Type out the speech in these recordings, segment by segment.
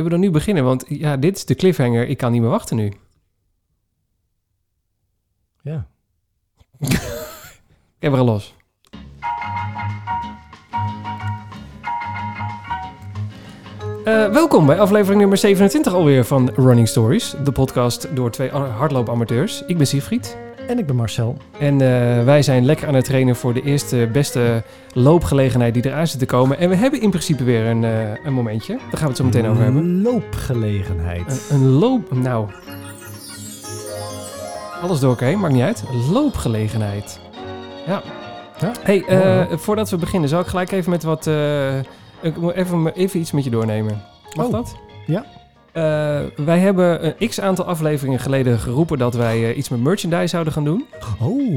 Kunnen we dan nu beginnen? Want ja, dit is de cliffhanger. Ik kan niet meer wachten nu. Ja. Ik heb er al los. Eh, welkom bij aflevering nummer 27 alweer van Running Stories. De podcast door twee hardloopamateurs. Ik ben Siegfried. En ik ben Marcel. En uh, wij zijn lekker aan het trainen voor de eerste beste loopgelegenheid die eraan zit te komen. En we hebben in principe weer een, uh, een momentje. Daar gaan we het zo meteen over hebben. Een loopgelegenheid. Een, een loop... Nou... Alles door elkaar maakt niet uit. Loopgelegenheid. Ja. ja. Hey, uh, voordat we beginnen, zal ik gelijk even met wat... ik moet even, even iets met je doornemen. Mag Oh. dat? Ja. Uh, wij hebben een x aantal afleveringen geleden geroepen dat wij uh, iets met merchandise zouden gaan doen. Oh.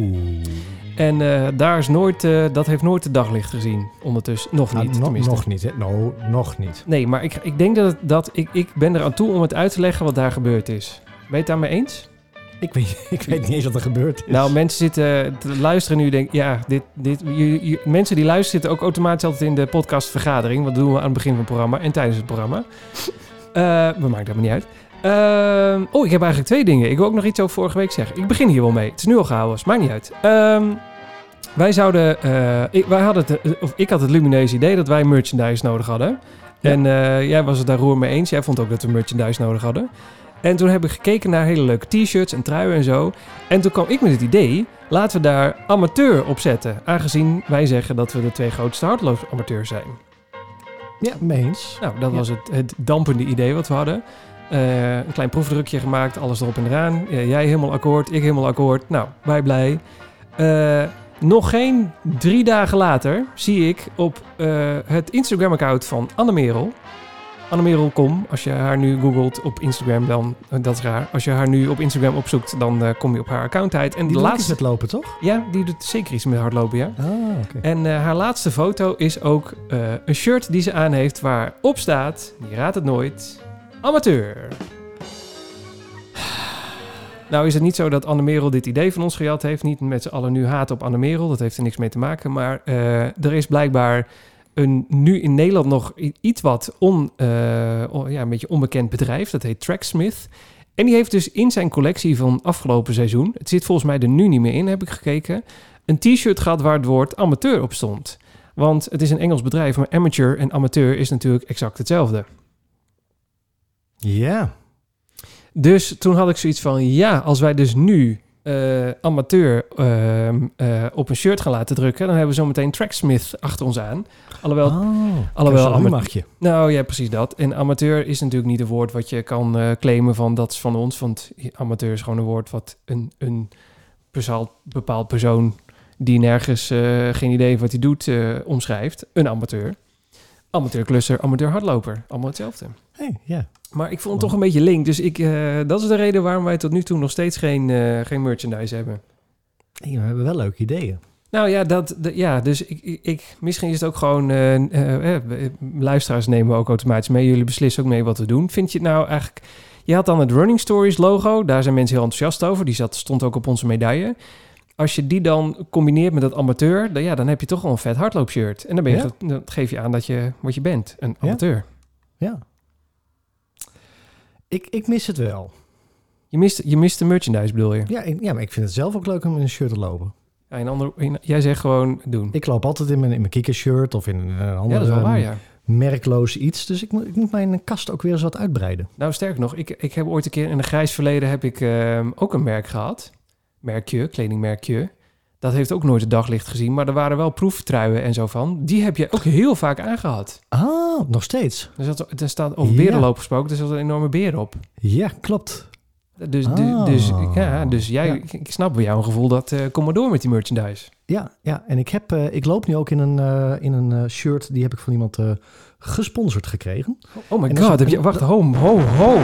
En uh, daar is nooit, dat heeft nooit de daglicht gezien. Ondertussen. Nog niet. Nou, no, nog niet, hè? No, nog niet. Nee, maar ik, ik denk dat, dat ik, ik ben er aan toe om het uit te leggen wat daar gebeurd is. Ben je het daarmee eens? Ik weet, ik weet niet eens wat er gebeurd is. Nou, mensen zitten te luisteren nu denken, ja, dit, dit, je, je, mensen die luisteren zitten ook automatisch altijd in de podcastvergadering. Wat doen we aan het begin van het programma en tijdens het programma. Uh, we maken dat maar niet uit. Uh, oh, ik heb eigenlijk twee dingen. Ik wil ook nog iets over vorige week zeggen. Ik begin hier wel mee. Het is nu al gehouden, maakt niet uit. Uh, wij zouden, uh, ik, wij hadden het, of ik had het lumineuze idee dat wij merchandise nodig hadden. Ja. En uh, jij was het daar roer mee eens. Jij vond ook dat we merchandise nodig hadden. En toen heb ik gekeken naar hele leuke t-shirts en truien en zo. En toen kwam ik met het idee, laten we daar amateur op zetten. Aangezien wij zeggen dat we de twee grootste hardloopamateurs zijn. Ja, mee eens. Nou, dat ja. was het, het dampende idee wat we hadden. Uh, een klein proefdrukje gemaakt, alles erop en eraan. Uh, jij helemaal akkoord, ik helemaal akkoord. Nou, wij blij. Uh, nog geen drie dagen later zie ik op het Instagram-account van Anne Merel. Annemerel.com. Als je haar nu googelt op Instagram, dan dat is raar. Als je haar nu op Instagram opzoekt, dan uh, kom je op haar account uit. En die de laatste met lopen, toch? Ja, die doet zeker iets met hardlopen, ja. Ah. Okay. En uh, haar laatste foto is ook uh, een shirt die ze aan heeft waar op staat, je raadt het nooit, amateur. Nou is het niet zo dat Anne Merel dit idee van ons gejat heeft. Niet met z'n allen nu haat op Anne Merel. Dat heeft er niks mee te maken. Maar uh, er is blijkbaar een nu in Nederland nog iets wat on, uh, ja, een beetje onbekend bedrijf. Dat heet Tracksmith. En die heeft dus in zijn collectie van afgelopen seizoen... het zit volgens mij er nu niet meer in, heb ik gekeken... een t-shirt gehad waar het woord amateur op stond. Want het is een Engels bedrijf, maar amateur en amateur is natuurlijk exact hetzelfde. Ja. Dus toen had ik zoiets van... ja, als wij dus nu uh, amateur uh, uh, op een shirt gaan laten drukken, dan hebben we zometeen Tracksmith achter ons aan. Alhoewel, oh, alhoewel mag je. Nou ja, precies dat. En amateur is natuurlijk niet een woord wat je kan uh, claimen van dat is van ons, want amateur is gewoon een woord wat een, een bepaald, bepaald persoon die nergens geen idee heeft wat hij doet omschrijft. Een amateur. Amateurklusser, amateur hardloper. Allemaal hetzelfde. Hey, ja. Maar ik vond het toch een beetje link. Dus ik, uh, dat is de reden waarom wij tot nu toe nog steeds geen, uh, geen merchandise hebben. Hey, we hebben wel leuke ideeën. Nou ja, dat, de, ja dus ik, ik, misschien is het ook gewoon... Uh, luisteraars nemen we ook automatisch mee. Jullie beslissen ook mee wat we doen. Vind je het nou eigenlijk... Je had dan het Running Stories logo. Daar zijn mensen heel enthousiast over. Die zat, stond ook op onze medaille. Als je die dan combineert met dat amateur... Dan, ja, dan heb je toch wel een vet hardloopshirt. En dan, ben je, Ja. dat, dan geef je aan dat je wat je bent. Een amateur. Ja. Ik, ik mis het wel. Je mist, je mist de merchandise, bedoel je? Ja, ik, ja, maar ik vind het zelf ook leuk om in een shirt te lopen. Ja, een ander, een- jij zegt gewoon doen. Ik loop altijd in mijn, in mijn kikkershirt of in een ja, andere dat is wel waar, ja. merkloos iets. Dus ik moet, ik moet mijn kast ook weer eens wat uitbreiden. Nou, sterker nog, ik, ik heb ooit een keer in een grijs verleden heb ik ehm, ook een merk gehad. Merkje, kledingmerkje. Dat heeft ook nooit het daglicht gezien, maar er waren wel proeftruien en zo van. Die heb je ook heel vaak aangehad. Ah, nog steeds. Er, zat, er staat over berenloop gesproken, er zat een enorme beer op. Ja, klopt. Dus, Ah. du- dus, ja, dus jij, Ja. ik, snap bij jou een gevoel dat, eh kom maar door met die merchandise. Ja, ja. en ik, heb, eh, ik loop nu ook in een, eh, in een shirt, die heb ik van iemand gesponsord gekregen. Oh my En god, heb je, wacht, ho, ho, ho.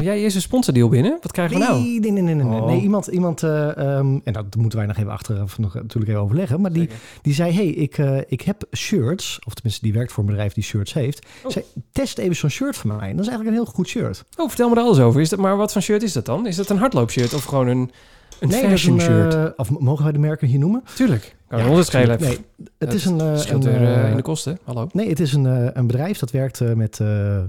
Jij eerst een sponsordeal binnen? Wat krijgen we nou? Nee, nee, nee, nee. Oh. Nee, iemand, iemand eh, ehm, en dat moeten wij nog even achteraf nog, natuurlijk even overleggen. Maar die, Zeker. die zei, hey, ik, eh, ik heb shirts, of tenminste die werkt voor een bedrijf die shirts heeft. Oh. Zei, test even zo'n shirt van mij. En dat is eigenlijk een heel goed shirt. Oh, vertel me er alles over. Is dat, maar wat voor shirt is dat dan? Is dat een hardloopshirt of gewoon een... Een nee, fashion een, shirt. eh, of mogen wij de merken hier noemen? Tuurlijk. Kan Ja, schelen. Nee, het is een, scheelt een, in de kosten. Hallo. Nee, het is een, een bedrijf dat werkt met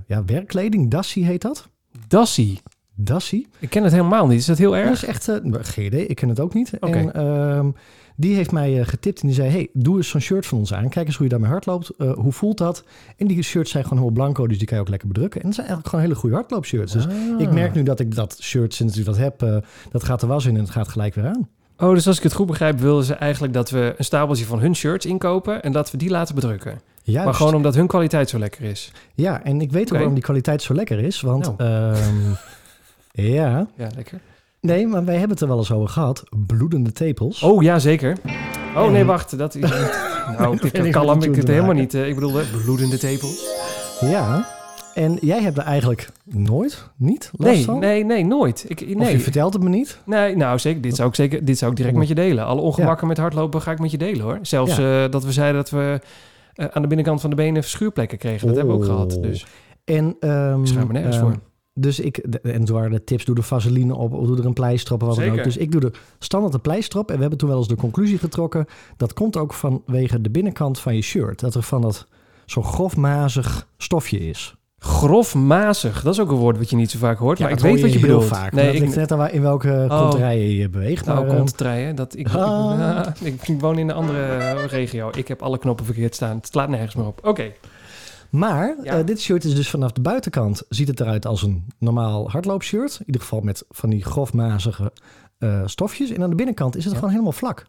ja, werkkleding. Dassie heet dat. Dassie. Dassie. Ik ken het helemaal niet. Is dat heel Dat erg? is echt, eh, geen idee, ik ken het ook niet. Oké. En ehm, die heeft mij eh, getipt en die zei, hey, doe eens zo'n shirt van ons aan. Kijk eens hoe je daarmee hardloopt. Eh, hoe voelt dat? En die shirts zijn gewoon helemaal blanco, dus die kan je ook lekker bedrukken. En het zijn eigenlijk gewoon hele goede hardloopshirts. Dus Ah. ik merk nu dat ik dat shirt, sinds ik dat heb, eh, dat gaat de was in en het gaat gelijk weer aan. Oh, dus als ik het goed begrijp, wilden ze eigenlijk dat we een stapeltje van hun shirts inkopen en dat we die laten bedrukken. Juist. Maar gewoon omdat hun kwaliteit zo lekker is. Ja, en ik weet ook waarom die kwaliteit zo lekker is. Want Nou. ehm, ja, Ja, lekker. nee, maar wij hebben het er wel eens over gehad. Bloedende tepels. Oh, ja, zeker. Oh, En- nee, wacht. Dat is. Nou, ik kan ik het helemaal niet. eh, Ik bedoel, eh, bloedende tepels. Ja, en jij hebt er eigenlijk nooit, niet last Nee, van? nee, nee, nooit. Ik, Of je nee. vertelt het me niet? Nee, nou zeker. Dit zou ik zeker. Dit zou ik direct met je delen. Alle ongemakken met hardlopen ga ik met je delen hoor. Zelfs eh, dat we zeiden dat we eh, aan de binnenkant van de benen schuurplekken kregen. Dat hebben we ook gehad. Dus En, ehm, ik schaam me nergens ehm, voor. Dus ik, de- en toen waren de tips, doe er vaseline op, of doe er een pleister op, of wat dan ook. Dus ik doe er standaard een pleister op. En we hebben toen wel eens de conclusie getrokken, dat komt ook vanwege de binnenkant van je shirt. Dat er van dat zo'n grofmazig stofje is. Grofmazig, dat is ook een woord wat je niet zo vaak hoort. maar ik weet wat je heel bedoelt. vaak. Nee, ik, ligt net aan waar- in welke Oh. je beweegt. nou, maar, komt treien. Dat ik, ik, Ah. ik, ik woon in een andere eh, regio. Ik heb alle knoppen verkeerd staan. Het slaat nergens meer op. Oké. Maar Ja. eh, dit shirt is dus vanaf de buitenkant ziet het eruit als een normaal hardloopshirt. In ieder geval met van die grofmazige eh, stofjes. En aan de binnenkant is het Ja. gewoon helemaal vlak.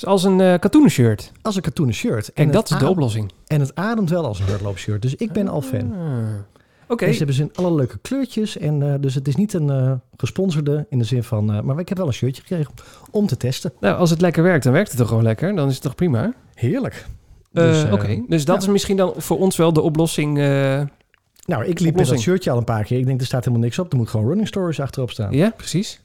Dus als een eh katoenen shirt. Als een katoenen shirt. Kijk, en dat is de oplossing. En het ademt wel als een hardloopshirt. Dus ik ben al fan. Ah. Oké. En ze hebben ze in alle leuke kleurtjes. En eh, dus het is niet een eh, gesponsorde in de zin van... maar ik heb wel een shirtje gekregen om te testen. Nou, als het lekker werkt, dan werkt het toch gewoon lekker. Dan is het toch prima? Heerlijk. Dus, Oké, dus dat ja. is misschien dan voor ons wel de oplossing. Nou, ik liep met dat shirtje al een paar keer. Ik denk, er staat helemaal niks op. Er moet gewoon running stories achterop staan. ja, precies.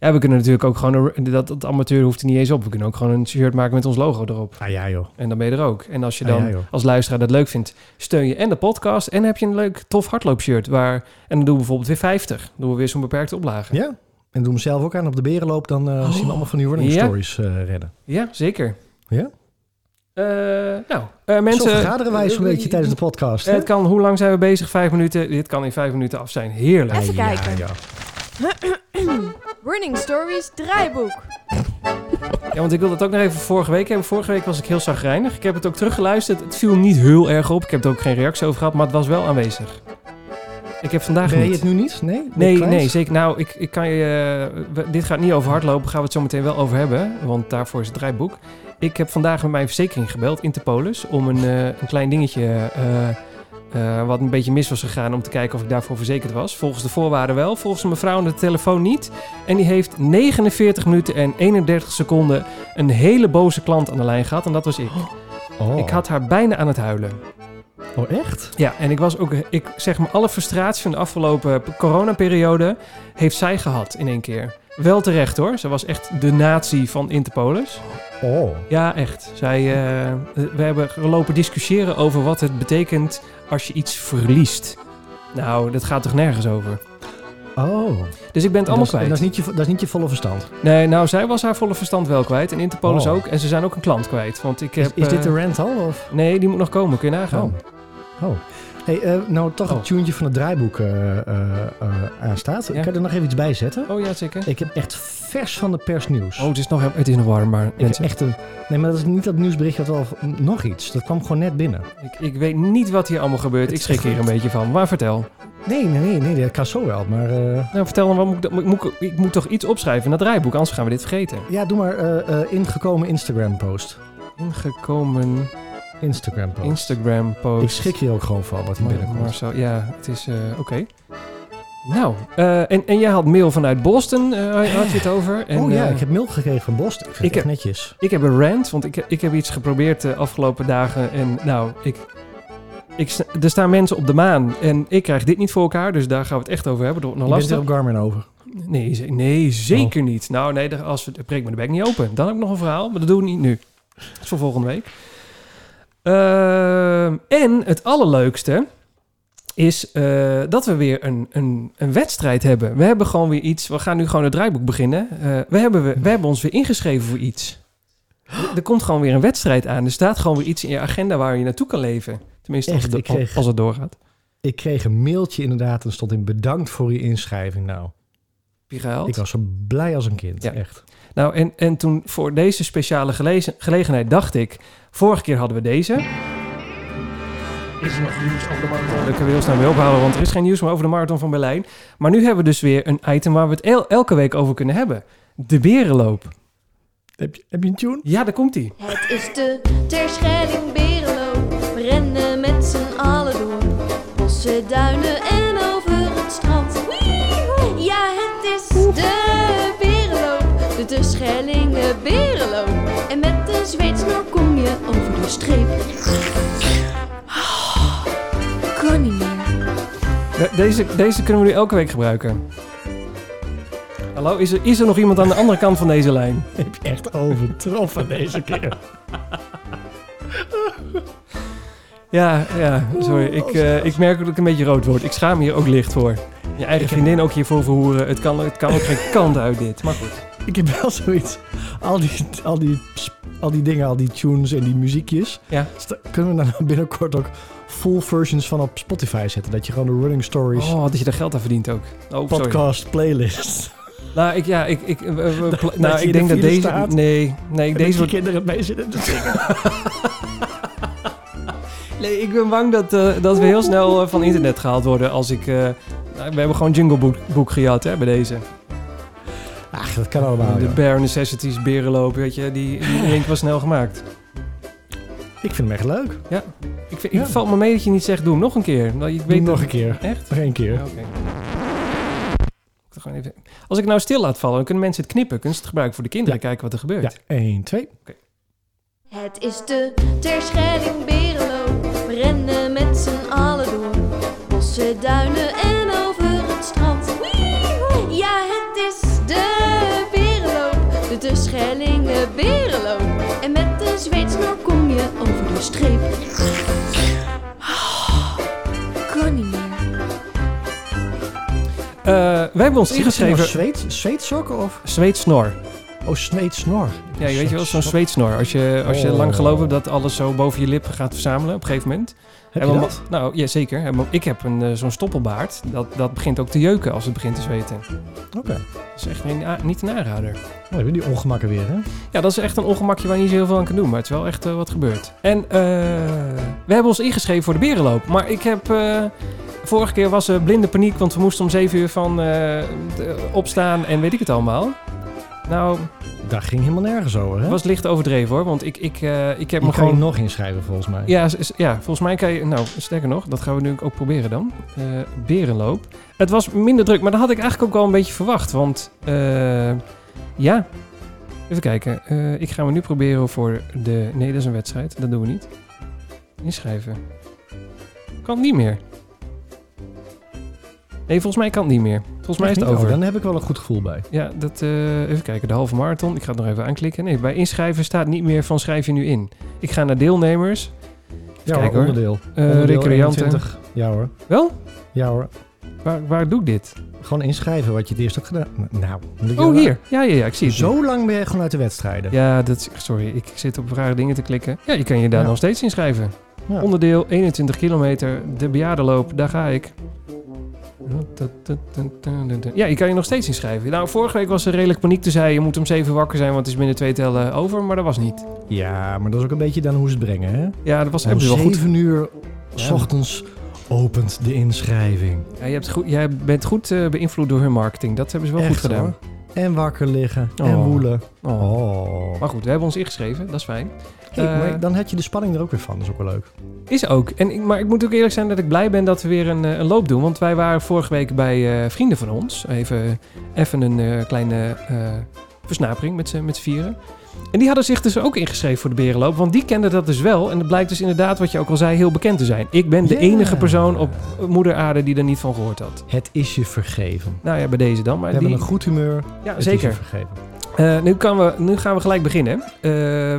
Ja, we kunnen natuurlijk ook gewoon... Een, dat, dat amateur hoeft er niet eens op. We kunnen ook gewoon een shirt maken met ons logo erop. Ah ja, joh. En dan ben je er ook. En als je Ah, dan ja, als luisteraar dat leuk vindt, steun je en de podcast... en heb je een leuk, tof hardloopshirt. Waar, en dan doen we bijvoorbeeld weer 50. Dan doen we weer zo'n beperkte oplage. Ja. En doe hem zelf ook aan op de berenloop. Dan eh, Oh. zien we allemaal van die running Ja. stories eh, redden. Ja, zeker. Ja? Eh, nou, eh, mensen... Zo vergaderen wij zo'n beetje tijdens de podcast. Het kan, hoe lang zijn we bezig? Vijf minuten. Dit kan in vijf minuten af zijn. Heerlijk. Even ja, kijken. ja. Running Stories draaiboek. Ja, want ik wil dat ook nog even vorige week hebben. Vorige week was ik heel zagrijnig. Ik heb het ook teruggeluisterd. Het viel niet heel erg op. Ik heb er ook geen reactie over gehad, maar het was wel aanwezig. Ik heb vandaag Ben je niet. het nu niet? Nee? Nee, nee, zeker. Nou, ik, ik kan je. eh, we- dit gaat niet over hardlopen. Gaan we het zo meteen wel over hebben. Want daarvoor is het draaiboek. Ik heb vandaag met mijn verzekering gebeld, Interpolis. Om een, eh, een klein dingetje. eh, eh, wat een beetje mis was gegaan. Om te kijken of ik daarvoor verzekerd was. Volgens de voorwaarden wel. Volgens de mevrouw aan de telefoon niet. En die heeft 49 minuten en 31 seconden. een hele boze klant aan de lijn gehad. En dat was ik. Oh. Ik had haar bijna aan het huilen. Oh, echt? Ja, en ik was ook, ik zeg maar, alle frustratie van de afgelopen coronaperiode heeft zij gehad in één keer. Wel terecht hoor, ze was echt de natie van Interpolis. Oh. Ja, echt. Zij, eh, we hebben gelopen discussiëren over wat het betekent als je iets verliest. Nou, dat gaat toch nergens over. Oh. Dus ik ben het allemaal kwijt. dat, is niet je, dat is niet je volle verstand. Nee, nou, zij was haar volle verstand wel kwijt. En Interpolis Oh. ook. En ze zijn ook een klant kwijt. Want ik heb... is dit eh, de rent al? Of? Nee, die moet nog komen. Kun je nagaan. Oh. Oh. Hey, eh, nou toch Oh. het tuentje van het draaiboek eh, eh, aanstaat. Ja. Kan je er nog even iets bij zetten? Oh ja, zeker. Ik heb echt vers van de persnieuws. Oh, het is nog, het is nog warm, maar ik mensen... echt een... Nee, maar dat is niet dat nieuwsbericht. Dat wel nog iets. Dat kwam gewoon net binnen. Ik, ik weet niet wat hier allemaal gebeurt. Het Ik schrik hier een beetje van. Maar vertel. Nee, nee, nee, nee. Dat kan zo wel. Maar Nou, vertel dan, wat moet ik, dan- ik, moet, ik moet toch iets opschrijven in dat draaiboek, anders gaan we dit vergeten. ja, doe maar ingekomen Instagram post. Ingekomen Instagram post. Instagram post. Ik schrik hier ook gewoon van wat hier binnenkomt. Marcel, ja, het is eh, oké. Nou, eh, en, en jij had mail vanuit Boston, eh, had je het over. En, oh ja, ik heb mail gekregen van Boston. Ik vind ik het heb- echt netjes. ik heb een rant, want ik, ik heb iets geprobeerd de afgelopen dagen. En nou, ik, ik, er staan mensen op de maan en ik krijg dit niet voor elkaar. Dus daar gaan we het echt over hebben. Dat wordt Je nog bent er op Garmin over. Nee, nee Oh. zeker niet. Nou, nee, als we, breek me de bek niet open. Dan heb ik nog een verhaal, maar dat doen we niet nu. Dat is voor volgende week. Ehm, en het allerleukste. is eh, dat we weer een, een, een wedstrijd hebben. We hebben gewoon weer iets. We gaan nu gewoon het draaiboek beginnen. Eh, we, hebben, we, we hebben ons weer ingeschreven voor iets. Er- Er komt gewoon weer een wedstrijd aan. Er staat gewoon weer iets in je agenda waar je naartoe kan leven. Tenminste, als het, kreeg- als het doorgaat. Ik kreeg een mailtje inderdaad en stond in bedankt voor je inschrijving. Nou, ik was zo blij als een kind. Ja. Echt. Nou, en, en toen voor deze speciale gelezen- gelegenheid dacht ik... Vorige keer hadden we deze. Is er nog nieuws over de marathon? Dat kunnen we heel snel mee ophouden, want er is geen nieuws meer over de marathon van Berlijn. Maar nu hebben we dus weer een item waar we het el- elke week over kunnen hebben. De berenloop. Heb je, heb je een tune? Ja, daar komt hij. Het is de Terschelling Berenloop. We rennen met z'n allen door. Bossen, duinen en streep. Oh, niet meer. De- deze, deze kunnen we nu elke week gebruiken. Hallo, is er, is er nog iemand aan de andere kant van deze lijn? Heb je echt overtroffen deze keer. Ja, ja, sorry. Ik, eh, ik merk dat ik een beetje rood word. Ik schaam me hier ook licht voor. Je eigen vriendin ook hiervoor verhoeren. Het kan, het kan ook geen kant uit dit. Maar goed. Ik heb wel zoiets. Al die, al die, al die dingen, al die tunes en die muziekjes. Ja. sta- Kunnen we dan binnenkort ook full versions van op Spotify zetten? Dat je gewoon de Running Stories Oh, dat je daar geld aan verdient ook. Oh, sorry. podcast playlist. Nou, ik, ja, ik, ik, eh, Dat- nou, dat ik denk de dat deze... staat. Nee, nee, deze wordt... kinderen mee zitten te zingen. Nee, ik ben bang dat, eh, dat we heel snel eh, van internet gehaald worden als ik... nou, we hebben gewoon Jingle Book, boek gejat, hè, bij deze. Ach, dat kan allemaal. de ja. Bare Necessities, berenloop, weet je. Die, die keer was snel gemaakt. Ik vind hem echt leuk. Ik, vind, Ja. ik valt me mee dat je niet zegt, doe hem nog een keer. Nou, ik Doe weet hem nog dat- een keer. Echt? Nog één keer. Ja, even- Als ik nou stil laat vallen, dan kunnen mensen het knippen. Kunnen ze het gebruiken voor de kinderen, Ja. kijken wat er gebeurt. Ja, 1, 2. Het is de Terschelling Berenloop. We rennen met z'n allen door. Bossen, duinen en over het strand. Wee! Ja, het is. De Terschellingen Berenloop. En met de zweetsnor kom je over de streep. Oh, kon niet meer. Eh, wij hebben ons ingeschreven... Zweet, zweetsokken of? Zweetsnor. Oh, zweetsnor. Ja, je weet je wel, zo'n zweetsnor. Als je, als je Oh. lang gelooft dat alles zo boven je lip gaat verzamelen op een gegeven moment. Heb je we dat? Nou, ja, zeker. Ik heb een, eh, zo'n stoppelbaard. Dat, dat begint ook te jeuken als het begint te zweten. Oké. Dat is echt niet een aanrader. Oh, hebben die ongemakken weer, hè? Ja, dat is echt een ongemakje waar je niet zo heel veel aan kan doen. Maar het is wel echt eh, wat gebeurt. En eh, we hebben ons ingeschreven voor de berenloop. Maar ik heb... vorige keer was er blinde paniek, want we moesten om 7 uur van opstaan en weet ik het allemaal. Nou, Dat ging helemaal nergens over, hè? het was licht overdreven hoor. Want ik, ik, eh, ik heb je me kan gewoon... je nog inschrijven, volgens mij. Ja, ja, volgens mij kan je... Nou, sterker nog, dat gaan we nu ook proberen dan. Eh, berenloop. Het was minder druk, maar dat had ik eigenlijk ook wel een beetje verwacht. Want, eh, ja... Even kijken. Ik ga me nu proberen voor de... Nee, dat is een wedstrijd. Dat doen we niet. Inschrijven. Kan niet meer. Nee, volgens mij kan het niet meer. Volgens mij is het over. Oh, dan heb ik wel een goed gevoel bij. Ja, dat, eh, even kijken. De halve marathon. Ik ga het nog even aanklikken. Nee, bij inschrijven staat niet meer van schrijf je nu in. Ik ga naar deelnemers. Ja, Kijk, hoor, onderdeel. Eh, onderdeel recreanten. 21. Ja hoor. Wel? Ja hoor. Waar, waar doe ik dit? Gewoon inschrijven wat je het eerst hebt gedaan. Nou, Oh, hier. Ja, ja, ja. Ik zie het. nu. Zo lang ben je gewoon uit de wedstrijden. Ja, dat is, sorry. Ik zit op rare dingen te klikken. Ja, je kan je daar Ja. nog steeds inschrijven. Ja. Onderdeel 21 kilometer. De bejaardenloop. Daar ga ik. Ja, je kan je nog steeds inschrijven. Nou, vorige week was er redelijk paniek. Toen zei je moet om 7 wakker zijn, want het is binnen twee tellen over. Maar dat was niet. Ja, maar dat is ook een beetje dan hoe ze het brengen, hè? Ja, dat was Om ze wel goed. 7 uur s ochtends opent de inschrijving. Ja, je hebt goed. Jij bent goed eh, beïnvloed door hun marketing. Dat hebben ze wel Echt, goed gedaan. hoor. En wakker liggen. En Oh. woelen. Oh. Oh. Maar goed, we hebben ons ingeschreven. Dat is fijn. Hey, Eh, maar dan had je de spanning er ook weer van. Dat is ook wel leuk. Is ook. En, ik- maar ik moet ook eerlijk zijn dat ik blij ben dat we weer een, eh, een loop doen. Want wij waren vorige week bij eh, vrienden van ons. Even, even een kleine versnapering met z'n vieren. En die hadden zich dus ook ingeschreven voor de berenloop. Want die kenden dat dus wel. En het blijkt dus inderdaad, wat je ook al zei, heel bekend te zijn. Ik ben de enige persoon op moeder aarde die er niet van gehoord had. Het is je vergeven. Nou ja, bij deze dan. Maar We die, hebben een goed humeur. ja, Het is zeker. je vergeven. Eh, nu, kan we, nu gaan we gelijk beginnen. Eh,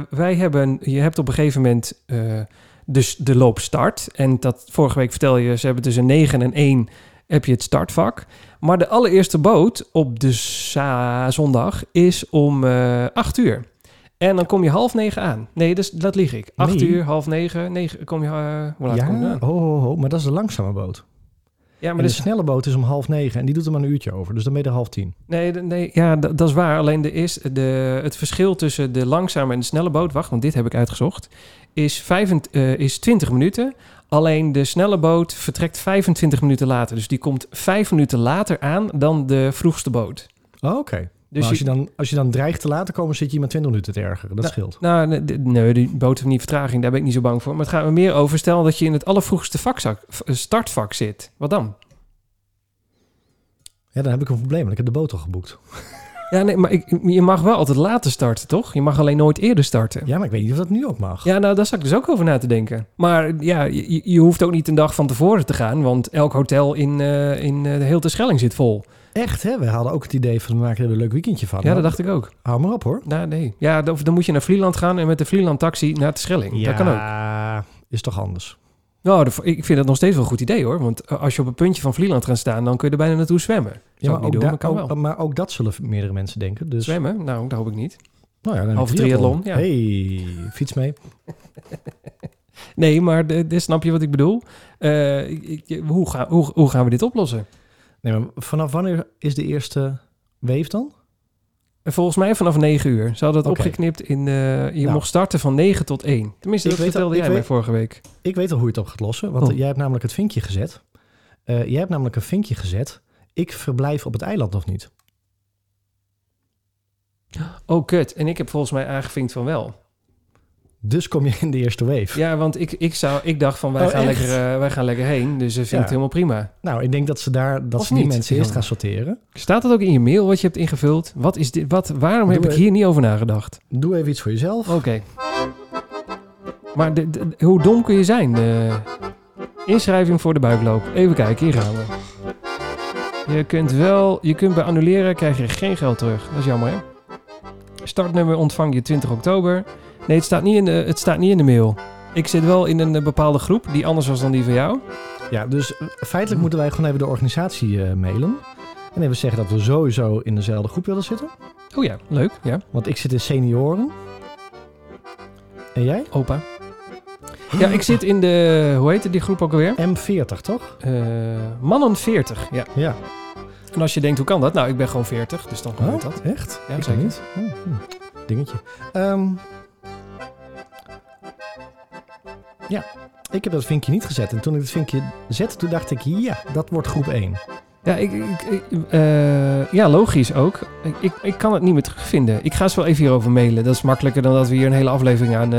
wij hebben, je hebt op een gegeven moment eh, dus de loop start. En dat vorige week vertelde je, ze hebben tussen 9 en 1 heb je het startvak. Maar de allereerste boot op de zondag is om eh 8 uur. En dan kom je half negen aan. Nee, dus, dat lieg ik. 8 Nee. uur, half negen, negen kom je... hoe laat kom je Ja, aan? ho, ho, ho, maar dat is de langzame boot. Ja, maar en de dus, snelle boot is om half negen en die doet er maar een uurtje over. Dus dan ben je er half tien. nee, nee, ja, dat is waar. Alleen de is, de, het verschil tussen de langzame en de snelle boot... Wacht, want dit heb ik uitgezocht. Is, 25, eh, is 20 minuten. Alleen de snelle boot vertrekt 25 minuten later. Dus die komt 5 minuten later aan dan de vroegste boot. Oh, Oké. Dus als je, dan, als je dan dreigt te laten komen, zit je maar 20 minuten te ergeren. Dat scheelt. Nou, nee, nee, die heeft niet vertraging. Daar ben ik niet zo bang voor. Maar het gaat me meer over... Stel dat je in het allervroegste vakzak, v- startvak zit. Wat dan? Ja, dan heb ik een probleem. want Ik heb de boot al geboekt. Ja, nee, maar ik, je mag wel altijd later starten, toch? Je mag alleen nooit eerder starten. Ja, maar ik weet niet of dat nu ook mag. Ja, nou, daar zat ik dus ook over na te denken. Maar ja, je, je hoeft ook niet een dag van tevoren te gaan, want elk hotel in, eh in eh, de hele Schelling zit vol. Echt, hè? We hadden ook het idee van we maken er een leuk weekendje van. Ja, dat dacht ik ook. Hou maar op, hoor. Nou, nee. Ja, dan, moet je naar Vlieland gaan en met de Vlieland taxi naar de Schelling. Dat kan ook. Ja, is toch anders. Nou, ik vind dat nog steeds wel een goed idee hoor. Want eh, als je op een puntje van Vlieland gaat staan, dan kun je er bijna naartoe zwemmen. Zou Ja, maar ook, doen, maar kan ook- wel. maar ook dat zullen meerdere mensen denken. Dus, Zwemmen? Nou, dat hoop ik niet. nou ja, dan je triathlon. triathlon, ja. Hey, fiets mee. Nee, maar de, de- snap je wat ik bedoel? Eh, ik- ik- hoe, ga, hoe, hoe gaan we dit oplossen? Nee, maar vanaf wanneer is de eerste wave dan? En Volgens mij vanaf 9 uur. Ze hadden het Oké. opgeknipt in... eh, je Nou. mocht starten van 9 tot 1. Tenminste, Ik dat weet vertelde al- jij mij weet- vorige week. Ik weet al hoe je het op gaat lossen. Want Oh. jij hebt namelijk het vinkje gezet. Eh, jij hebt namelijk een vinkje gezet. Ik verblijf op het eiland nog niet. Oh, kut. En ik heb volgens mij aangevinkt van wel. Dus kom je in de eerste wave. Ja, want ik, ik, zou, ik dacht van wij, Oh, gaan echt? lekker, eh, wij gaan lekker heen. Dus ik vind Ja. het helemaal prima. Nou, ik denk dat ze daar dat Of ze die niet? mensen eerst gaan sorteren. Staat dat ook in je mail wat je hebt ingevuld? Wat is dit? Wat, waarom heb ik e- hier niet over nagedacht? Doe even iets voor jezelf. Oké. Maar de, de- hoe dom kun je zijn? De inschrijving voor de buikloop. Even kijken, hier gaan we. Je kunt wel, je kunt bij annuleren, krijg je geen geld terug. Dat is jammer, hè? Startnummer ontvang je 20 oktober. Nee, het staat niet in de, het staat niet in de mail. Ik zit wel in een eh, bepaalde groep die anders was dan die van jou. Ja, dus eh, feitelijk moeten wij gewoon even de organisatie eh, mailen. En even zeggen dat we sowieso in dezelfde groep willen zitten. Oh ja, leuk. Ja, Want ik zit in senioren. En jij? opa. Ja, ik zit in de, hoe heet die groep ook alweer? M40, toch? Mannen 40, ja. Ja. En als je denkt, hoe kan dat? Nou, ik ben gewoon 40, dus dan gebeurt dat. echt? Ja, ik zeker. niet. Oh, hm. Dingetje. Ehm, ja, ik heb dat vinkje niet gezet. En toen ik het vinkje zette, toen dacht ik, ja, dat wordt groep 1. Ja, ik, ik, ik- eh, ja, logisch ook. Ik, ik, ik kan het niet meer terugvinden. Ik ga ze wel even hierover mailen. Dat is makkelijker dan dat we hier een hele aflevering aan,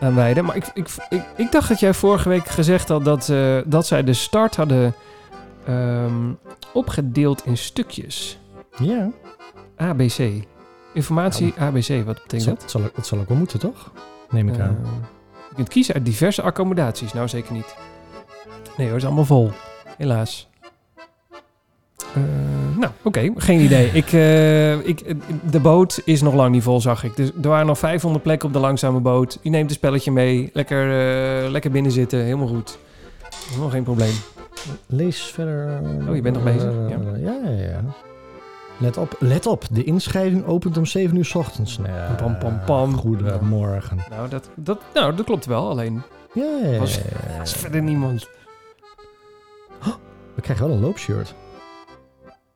aan wijden. Maar ik, ik, ik, ik dacht dat jij vorige week gezegd had dat, eh, dat zij de start hadden ehm, opgedeeld in stukjes. Ja, ABC. Informatie ABC, wat betekent dat? het zal, het zal ook wel moeten, toch? Neem ik aan. Kunt kiezen uit diverse accommodaties. Nou, zeker niet. Nee hoor, is allemaal vol. Helaas. Eh, nou, oké. Geen idee. Ik, eh, ik, eh, de boot is nog lang niet vol, zag ik. Dus er waren nog 500 plekken op de langzame boot. Je neemt een spelletje mee. Lekker, eh, lekker binnen zitten. Helemaal goed. Nog geen probleem. Lees verder. Oh, je bent nog bezig? Ja. ja, ja, ja. Let op, let op. De inschrijving opent om 7 uur 's ochtends. Nee, Pam, pam, pam. Goedemorgen. Nou, dat, dat, nou, dat klopt wel. Alleen, Ja, ja, ja, Was- er verder niemand. We krijgen wel een loopshirt.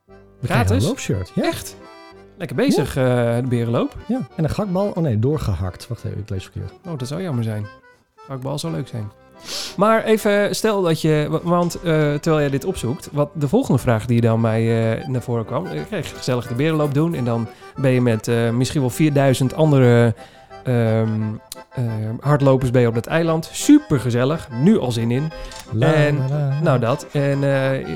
We krijgen Gratis? een loopshirt. Ja. Echt? Lekker bezig, eh, de berenloop. ja. En een gakbal. Oh nee, doorgehakt. Wacht even, ik lees verkeerd. Oh, dat zou jammer zijn. Gakbal zou leuk zijn. Maar even, stel dat je... wa- Want eh, terwijl jij dit opzoekt... Wat de volgende vraag die dan mij eh, naar voren kwam... eh, krijg je gezellig de berenloop doen... en dan ben je met misschien wel 4000 andere ehm, eh, hardlopers je op dat eiland. Super gezellig. Nu al zin in. La, En- la, la. Nou, dat. En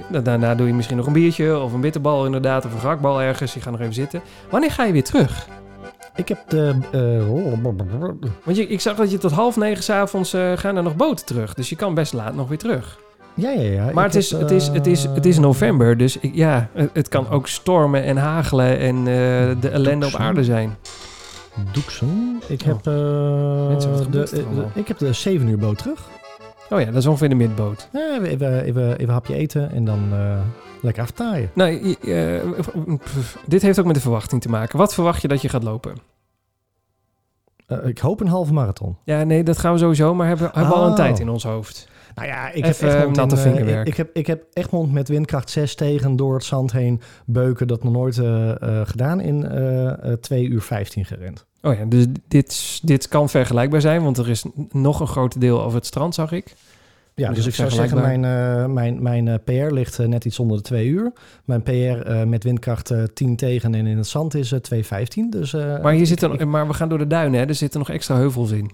da- daarna doe je misschien nog een biertje... of een bitterbal inderdaad... of een gakbal ergens. Je gaat nog even zitten. Wanneer ga je weer terug? Ik heb de... eh, Want je, ik zag dat je tot half negen s'avonds eh gaan er nog boten terug. Dus je kan best laat nog weer terug. ja, ja, ja. Maar het is, het, is, het, is, het is eh, november, dus ik, ja, het, het kan ook stormen en hagelen en de ellende op aarde zijn. Doeksen. Ik Oh. heb, Mensen, de, ik heb de 7 uur boot terug. Oh ja, dat is ongeveer de midboot. Ja, even, even, even, even hapje eten en dan lekker aftaaien. Nou, eh, pff, dit heeft ook met de verwachting te maken. Wat verwacht je dat je gaat lopen? Eh, ik hoop een halve marathon. Ja, nee, dat gaan we sowieso, maar hebben, hebben we al een Oh. tijd in ons hoofd. Nou ja, ik Even, heb Egmond eh, natte in, vingerwerk. ik, ik heb, ik heb Egmond met windkracht 6 tegen door het zand heen beuken. Dat nog nooit gedaan in eh, 2 uur 15 gerend. Oh ja, dus dit, dit kan vergelijkbaar zijn, want er is nog een groot deel over het strand, zag ik. Ja, Dus dus ik zou zeggen, mijn, eh, mijn, mijn eh, PR ligt eh, net iets onder de 2 uur. Mijn PR met windkracht eh, 10 tegen en in het zand is eh 2,15. Dus, Maar, hier ik- zitten, ik- maar we gaan door de duinen, hè? er zitten nog extra heuvels in.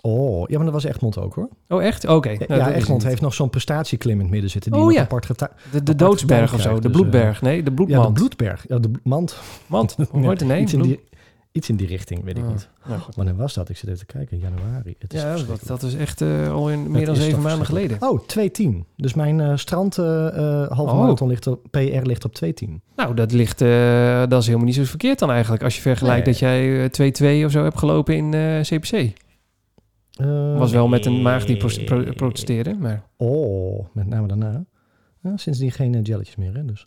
Oh, ja, maar dat was Egmond ook hoor. Oh, echt? Oké. Ja, nou, ja, Egmond heeft nog zo'n prestatieklim in het midden zitten. Die Oh ja. apart De, de doodsberg of zo, de dus, bloedberg. Nee, de Ja, bloedmand. de bloedberg. Ja, de mand. Mand, hoort? Nee, in die, iets in die richting, weet ik Oh, niet. nou goed. Wanneer was dat? Ik zit even te kijken. Januari. Het is Ja, dat, dat is echt eh, al in meer Het dan zeven maanden geleden. Oh, 2.10. Dus mijn eh, strand eh, halve Oh. marathon ligt op, PR ligt op 2.10. Nou, dat ligt, dat is helemaal niet zo verkeerd dan eigenlijk. Als je vergelijkt Nee. dat jij eh, 2-2 of zo hebt gelopen in CPC. Was wel met een maag die pro- nee. pro- protesteerde, maar... Oh, met name daarna. Ja, sindsdien geen jelletjes meer, hè? Dus.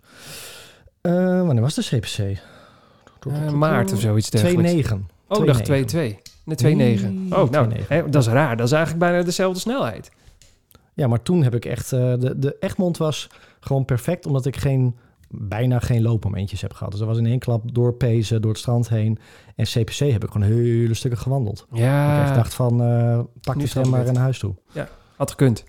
Wanneer was de CPC? Eh, maart of zoiets dergelijks. 2.9. Oh, ik dacht 2-2. 2-9. Nee, 2-9. Nee, Oh, nou, 2-9. hè, dat is raar. Dat is eigenlijk bijna dezelfde snelheid. Ja, maar toen heb ik echt... eh, de, de Egmond was gewoon perfect, omdat ik geen, bijna geen loopmomentjes heb gehad. Dus dat was in één klap doorpezen, door het strand heen. En CPC heb ik gewoon hele stukken gewandeld. Ik Ja, echt dacht van, eh, pak die snap tram ik maar naar huis toe. had gekund.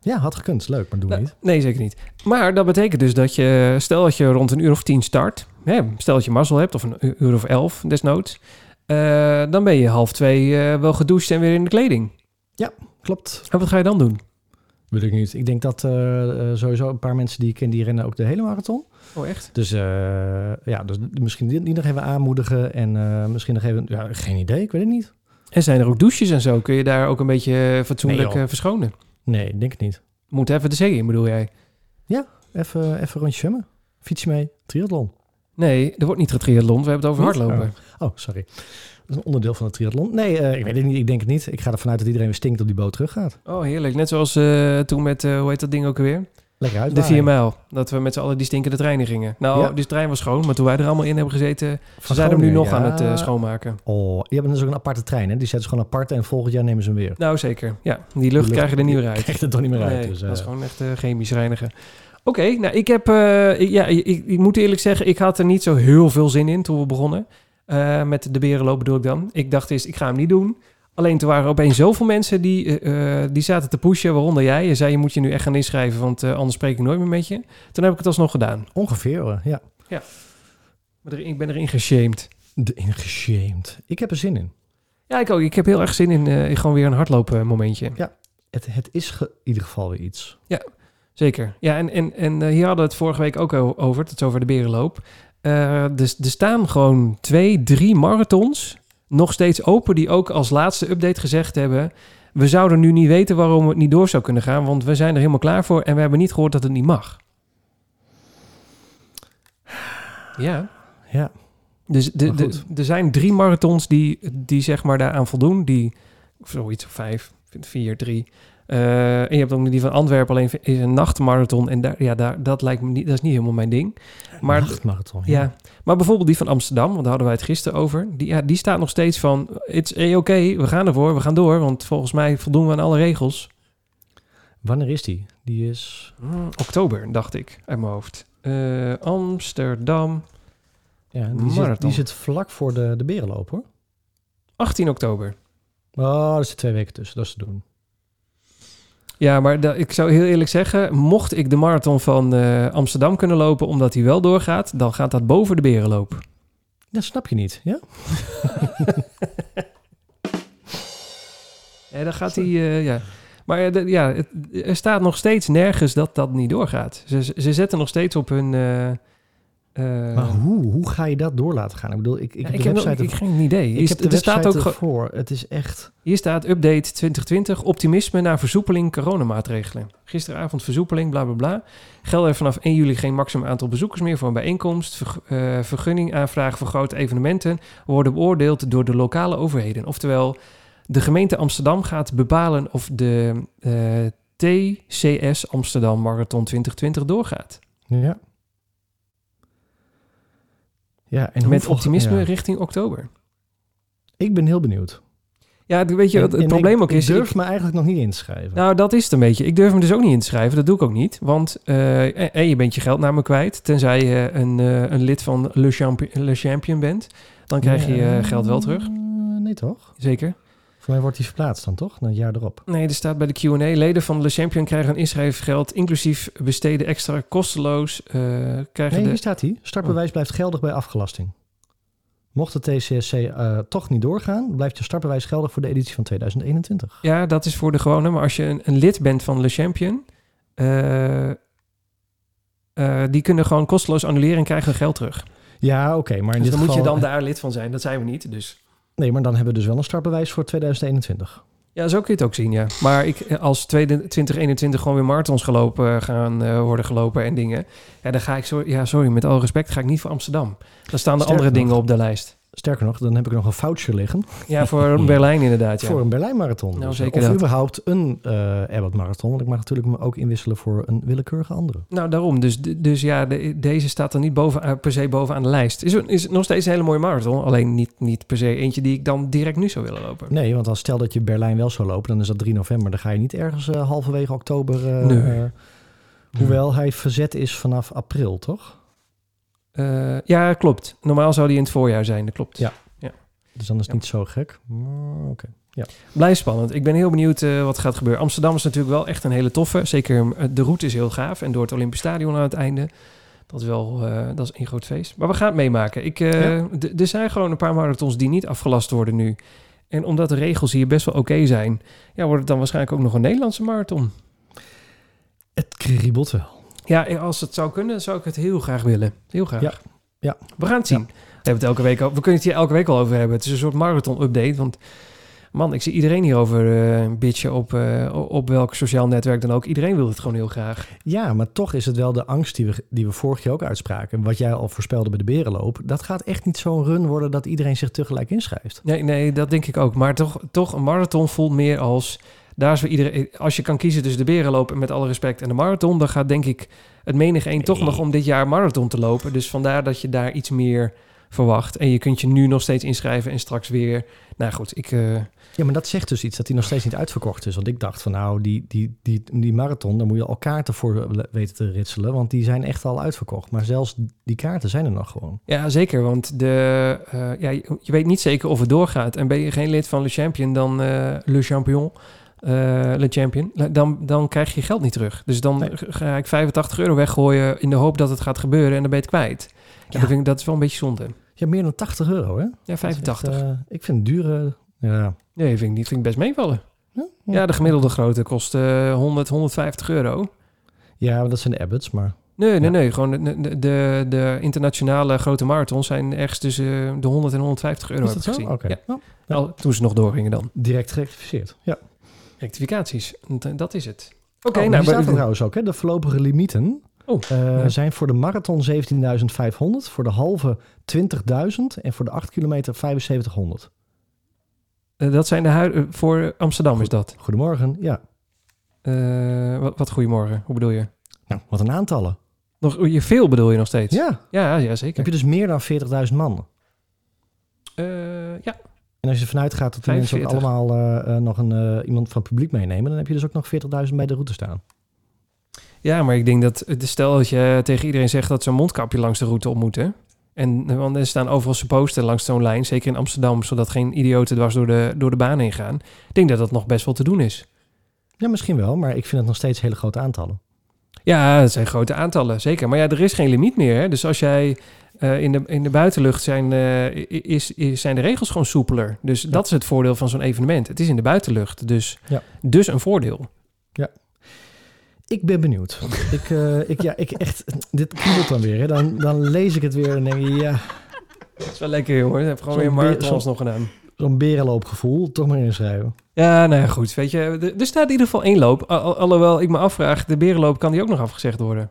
Ja, had gekund. Leuk, maar doe Nou, niet. Nee, zeker niet. Maar dat betekent dus dat je, stel dat je rond een uur of tien start, hè, stel dat je mazzel hebt, of een uur of elf desnoods, eh, dan ben je half twee eh, wel gedoucht en weer in de kleding. Klopt. En wat ga je dan doen? Weet ik niet. Ik denk dat eh, sowieso een paar mensen die ik ken, die rennen ook de hele marathon. Oh, echt? Dus ja, dus misschien die, die nog even aanmoedigen. En misschien nog even, ja, geen idee, ik weet het niet. En zijn er ook douches en zo? Kun je daar ook een beetje fatsoenlijk Nee, verschonen? Nee, ik denk het niet. Moet even de zee in, bedoel jij? Even, even rondje zwemmen. Fiets mee, triathlon. Nee, er wordt niet getriathlon. We hebben het over Niet? hardlopen. Oh, sorry. Dat is een onderdeel van het triathlon. Nee, eh, ik weet het niet. Ik denk het niet. Ik ga ervan uit dat iedereen weer stinkt op die boot terug gaat. Oh, heerlijk. Net zoals eh, toen met, eh, hoe heet dat ding ook alweer? Lekker uit. De 4 mijl. Dat we met z'n allen die stinkende trein in gingen. Nou, Ja. die trein was schoon, maar toen wij er allemaal in hebben gezeten... Ze zijn hem nu nog aan het schoonmaken. Oh, je hebt dus ook een aparte trein, hè? Die zetten ze gewoon apart en volgend jaar nemen ze hem weer. Nou, zeker. Ja, die lucht, krijg je er niet meer uit. Krijg je er toch niet meer uit. Dus, dat is gewoon echt chemisch reinigen. Oké, nou, ik heb... eh, ik- ja, ik, ik, moet eerlijk zeggen, ik had er niet zo heel veel zin in toen we begonnen. Eh, met de berenloop bedoel ik dan. Ik dacht eens, ik ga hem niet doen. Alleen toen waren er opeens zoveel mensen die, eh, die zaten te pushen, waaronder jij. Je zei, je moet je nu echt gaan inschrijven, want anders spreek ik nooit meer met je. Toen heb ik het alsnog gedaan. Ongeveer, hoor. ja. Maar er- ik ben erin geshamed. De ingeshamed. Ik heb er zin in. Ja, ik ook. Ik heb heel erg zin in, gewoon weer een hardlopen momentje. Het, het is in ieder geval weer iets. Zeker. Ja, en, en, en eh, hier hadden we het vorige week ook over. Het over de berenloop. Eh, dus er staan gewoon twee, drie marathons nog steeds open... die ook als laatste update gezegd hebben... we zouden nu niet weten waarom het niet door zou kunnen gaan... want we zijn er helemaal klaar voor... en we hebben niet gehoord dat het niet mag. Ja. Ja. Dus de, de, er zijn drie marathons die, die zeg maar daaraan voldoen. Die, zoiets, of vijf, vier, drie. Eh, en je hebt ook die van Antwerpen, alleen is een nachtmarathon. En daar, ja, daar, dat lijkt me niet, dat is niet helemaal mijn ding. Maar- Nachtmarathon. Ja. maar bijvoorbeeld die van Amsterdam, want daar hadden wij het gisteren over. Die, ja, die staat nog steeds van, it's oké, we gaan ervoor, we gaan door. Want volgens mij voldoen we aan alle regels. Wanneer is die? Die is... Hmm, oktober, dacht ik, uit mijn hoofd. Eh, Amsterdam, Ja, die, zit, die zit vlak voor de, de berenloop, hoor. 18 oktober. Oh, er zitten twee weken tussen. Dat is te doen. Ja, maar ik zou heel eerlijk zeggen, mocht ik de marathon van eh, Amsterdam kunnen lopen omdat hij wel doorgaat, dan gaat dat boven de berenloop. Dat snap je niet, ja? Ja, dan gaat hij, eh, ja. Maar eh, ja, het, er staat nog steeds nergens dat dat niet doorgaat. Ze, ze zetten nog steeds op hun, eh, Maar hoe, hoe ga je dat door laten gaan? Ik bedoel, ik, ik ja, heb ik de heb, website... ik geen idee. Heb de er staat ook voor. Het is echt... Hier staat update 2020, optimisme naar versoepeling coronamaatregelen. Gisteravond versoepeling, bla bla bla. Gelden er vanaf 1 juli geen maximum aantal bezoekers meer voor een bijeenkomst. Verg eh, vergunning aanvragen voor grote evenementen worden beoordeeld door de lokale overheden. Oftewel, de gemeente Amsterdam gaat bepalen of de eh, TCS Amsterdam Marathon 2020 doorgaat. Ja. Ja, en Met optimisme ja. richting oktober. Ik ben heel benieuwd. Ja, weet je het en probleem ik, ook is? Ik durf ik- me eigenlijk nog niet in te schrijven. Nou, dat is het een beetje. Ik durf me dus ook niet in te schrijven. Dat doe ik ook niet. Want eh, en je bent je geld naar me kwijt. Tenzij je een, eh, een lid van Le Champion, Le Champion bent. Dan krijg je je geld wel terug. Nee, toch? Zeker. Voor mij wordt die verplaatst dan, toch? Het jaar erop. Nee, er staat bij de Q&A... leden van Le Champion krijgen een inschrijfgeld... inclusief besteden extra kosteloos. eh, krijgen Nee, de... hier staat hij. Startbewijs Oh. blijft geldig bij afgelasting. Mocht de TCSC eh, toch niet doorgaan, blijft je startbewijs geldig voor de editie van 2021. Ja, dat is voor de gewone. Maar als je een, een lid bent van Le Champion... eh, die kunnen gewoon kosteloos annuleren en krijgen hun geld terug. Ja, oké, maar in Dus dit dan moet je geval... dan daar lid van zijn. Dat zijn we niet, dus... Nee, maar dan hebben we dus wel een startbewijs voor 2021. Ja, zo kun je het ook zien, ja. Maar ik, als 2021 gewoon weer marathons gelopen eh, gaan eh, worden gelopen en dingen... Ja, dan ga ik... Sorry, ja, sorry, met alle respect ga ik niet voor Amsterdam. Dan staan er Sterker andere nog. dingen op de lijst. Sterker nog, dan heb ik nog een foutje liggen Ja, voor Berlijn inderdaad, ja. voor een Berlijn Marathon. Nou, Dus, zeker of dat. überhaupt een eh Abbott Marathon. Want ik mag natuurlijk me ook inwisselen voor een willekeurige andere. Nou, daarom. Dus, dus ja, de- deze staat er niet boven, eh, per se bovenaan de lijst. Is, is nog steeds een hele mooie marathon. Alleen niet, niet per se eentje die ik dan direct nu zou willen lopen. Nee, want als stel dat je Berlijn wel zou lopen, dan is dat 3 november. Dan ga je niet ergens eh, halverwege oktober... eh, Nee. eh, hoewel hij verzet is vanaf april, toch? Eh, ja, klopt. Normaal zou die in het voorjaar zijn, dat klopt. Ja. Dus dan is het Ja. niet zo gek. Maar Oké. Blijf spannend. Ik ben heel benieuwd eh, wat gaat gebeuren. Amsterdam is natuurlijk wel echt een hele toffe. Zeker eh, de route is heel gaaf. En door het Olympisch Stadion aan het einde. Dat is wel dat is een groot feest. Maar we gaan het meemaken. Ik, Ja. Er zijn gewoon een paar marathons die niet afgelast worden nu. En omdat de regels hier best wel oké zijn... Ja, wordt het dan waarschijnlijk ook nog een Nederlandse marathon. Het kriebelt wel. Ja, als het zou kunnen, zou ik het heel graag willen. Heel graag. Ja. Ja. We gaan het zien. We, hebben het elke week, al- we kunnen het hier elke week al over hebben. Het is een soort marathon-update. Want man, ik zie iedereen hierover eh bitchen op, eh, op welk sociaal netwerk dan ook. Iedereen wil het gewoon heel graag. Ja, maar toch is het wel de angst die we, die we vorig jaar ook uitspraken. Wat jij al voorspelde bij de Berenloop. Dat gaat echt niet zo'n run worden dat iedereen zich tegelijk inschrijft. Nee, nee, dat denk ik ook. Maar toch, toch een marathon voelt meer als... Daar is iedereen, als je kan kiezen tussen de berenloop en met alle respect en de marathon... dan gaat denk ik het menig een toch nog om dit jaar marathon te lopen. Dus vandaar dat je daar iets meer verwacht. En je kunt je nu nog steeds inschrijven en straks weer... Nou goed, ik... eh, Ja, maar dat zegt dus iets dat die nog steeds niet uitverkocht is. Want ik dacht van nou, die, die, die, die marathon, daar moet je al kaarten voor weten te ritselen. Want die zijn echt al uitverkocht. Maar zelfs die kaarten zijn er nog gewoon. Ja, zeker. Want de, eh, ja, je, weet niet zeker of het doorgaat. En ben je geen lid van Le Champion, dan eh, Le Champion, Le Champion, dan, dan krijg je geld niet terug. Dus dan Nee. ga ik 85 euro weggooien in de hoop dat het gaat gebeuren en dan ben je het kwijt. Ja. Dat, vind ik, dat is wel een beetje zonde. Ja, meer dan 80 euro hè? Ja, Dat is 85. echt, eh, ik vind het dure... Ja. Nee, vind ik, niet, vind ik best meevallen. Ja, Ja, de gemiddelde grootte kost eh 100, 150 euro. ja, dat zijn de Abbots, maar... Nee, nee, nee. Gewoon de, de, de, internationale grote marathons zijn ergens tussen eh, de 100 en 150 euro. is dat zo? Oké. Nou, toen ze nog doorgingen dan. direct gerectificeerd. Ja. Rectificaties. Dat is het. Oké, Oh, nou, staat er trouwens ook, hè? De voorlopige limieten Oh, eh, ja. zijn voor de marathon 17.500, voor de halve 20.000 en voor de 8 kilometer 7500. eh, dat zijn de huizen voor Amsterdam is dat. Goedemorgen. Ja, Eh, wat, wat goedemorgen. Hoe bedoel je? nou, wat een aantallen. Nog je veel bedoel je nog steeds? Ja, ja, ja heb zeker. je dus meer dan 40.000 man. Eh, ja, En als je ervan uitgaat dat die mensen ook 45. allemaal eh, eh, nog een, eh, iemand van het publiek meenemen, dan heb je dus ook nog 40.000 bij de route staan. ja, maar ik denk dat stel dat je tegen iedereen zegt dat ze een mondkapje langs de route op moeten. En want er staan overal supposten langs zo'n lijn, zeker in Amsterdam, zodat geen idioten dwars door de, door de baan heen gaan. Ik denk dat dat nog best wel te doen is. Ja, misschien wel, maar ik vind het nog steeds hele grote aantallen. Ja, dat zijn grote aantallen, zeker. Maar ja, er is geen limiet meer. Hè? Dus als jij eh, in, de, in de buitenlucht zijn, eh, is, is, zijn de regels gewoon soepeler. Dus dat is het voordeel van zo'n evenement. Het is in de buitenlucht, dus, Ja. dus een voordeel. Ik ben benieuwd. ik, eh, ik, ja, ik echt, dit kriebelt dan weer. Hè. Dan, dan lees ik het weer en denk ik, ja, Dat is wel lekker, jongen. Ik heb gewoon weer marathons nog gedaan. zo'n berenloopgevoel. Toch maar inschrijven. Ja, nou ja, goed. Weet je, er- staat in ieder geval één loop. Al- al- Alhoewel ik me afvraag, de berenloop kan die ook nog afgezegd worden.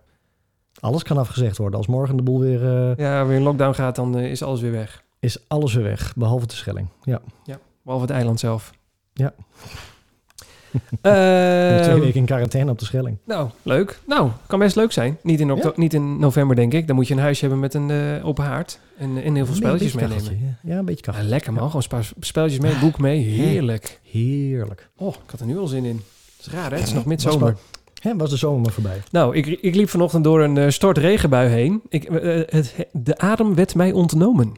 Alles kan afgezegd worden. Als morgen de boel weer, eh, Ja, weer in lockdown gaat, dan eh, is alles weer weg. is alles weer weg. Behalve de Schelling. Ja, Behalve het eiland zelf. Ja. Ehm, twee weken in quarantaine op de Schelling. Nou, leuk. Nou, kan best leuk zijn. Niet in, Ja. niet in november, denk ik. Dan moet je een huisje hebben met een eh, open haard. En, en heel veel spelletjes meenemen. kacheltje, Ja, een beetje Ja, kachel. lekker man. Gewoon spelletjes mee, boek mee. Heerlijk. Heerlijk. Oh, ik had er nu al zin in. Het is raar, hè? Het is nog midzomer. Hè, was de zomer maar voorbij. Nou, ik, ik liep vanochtend door een eh, stortregenbui heen. Ik, eh, het, de adem werd mij ontnomen.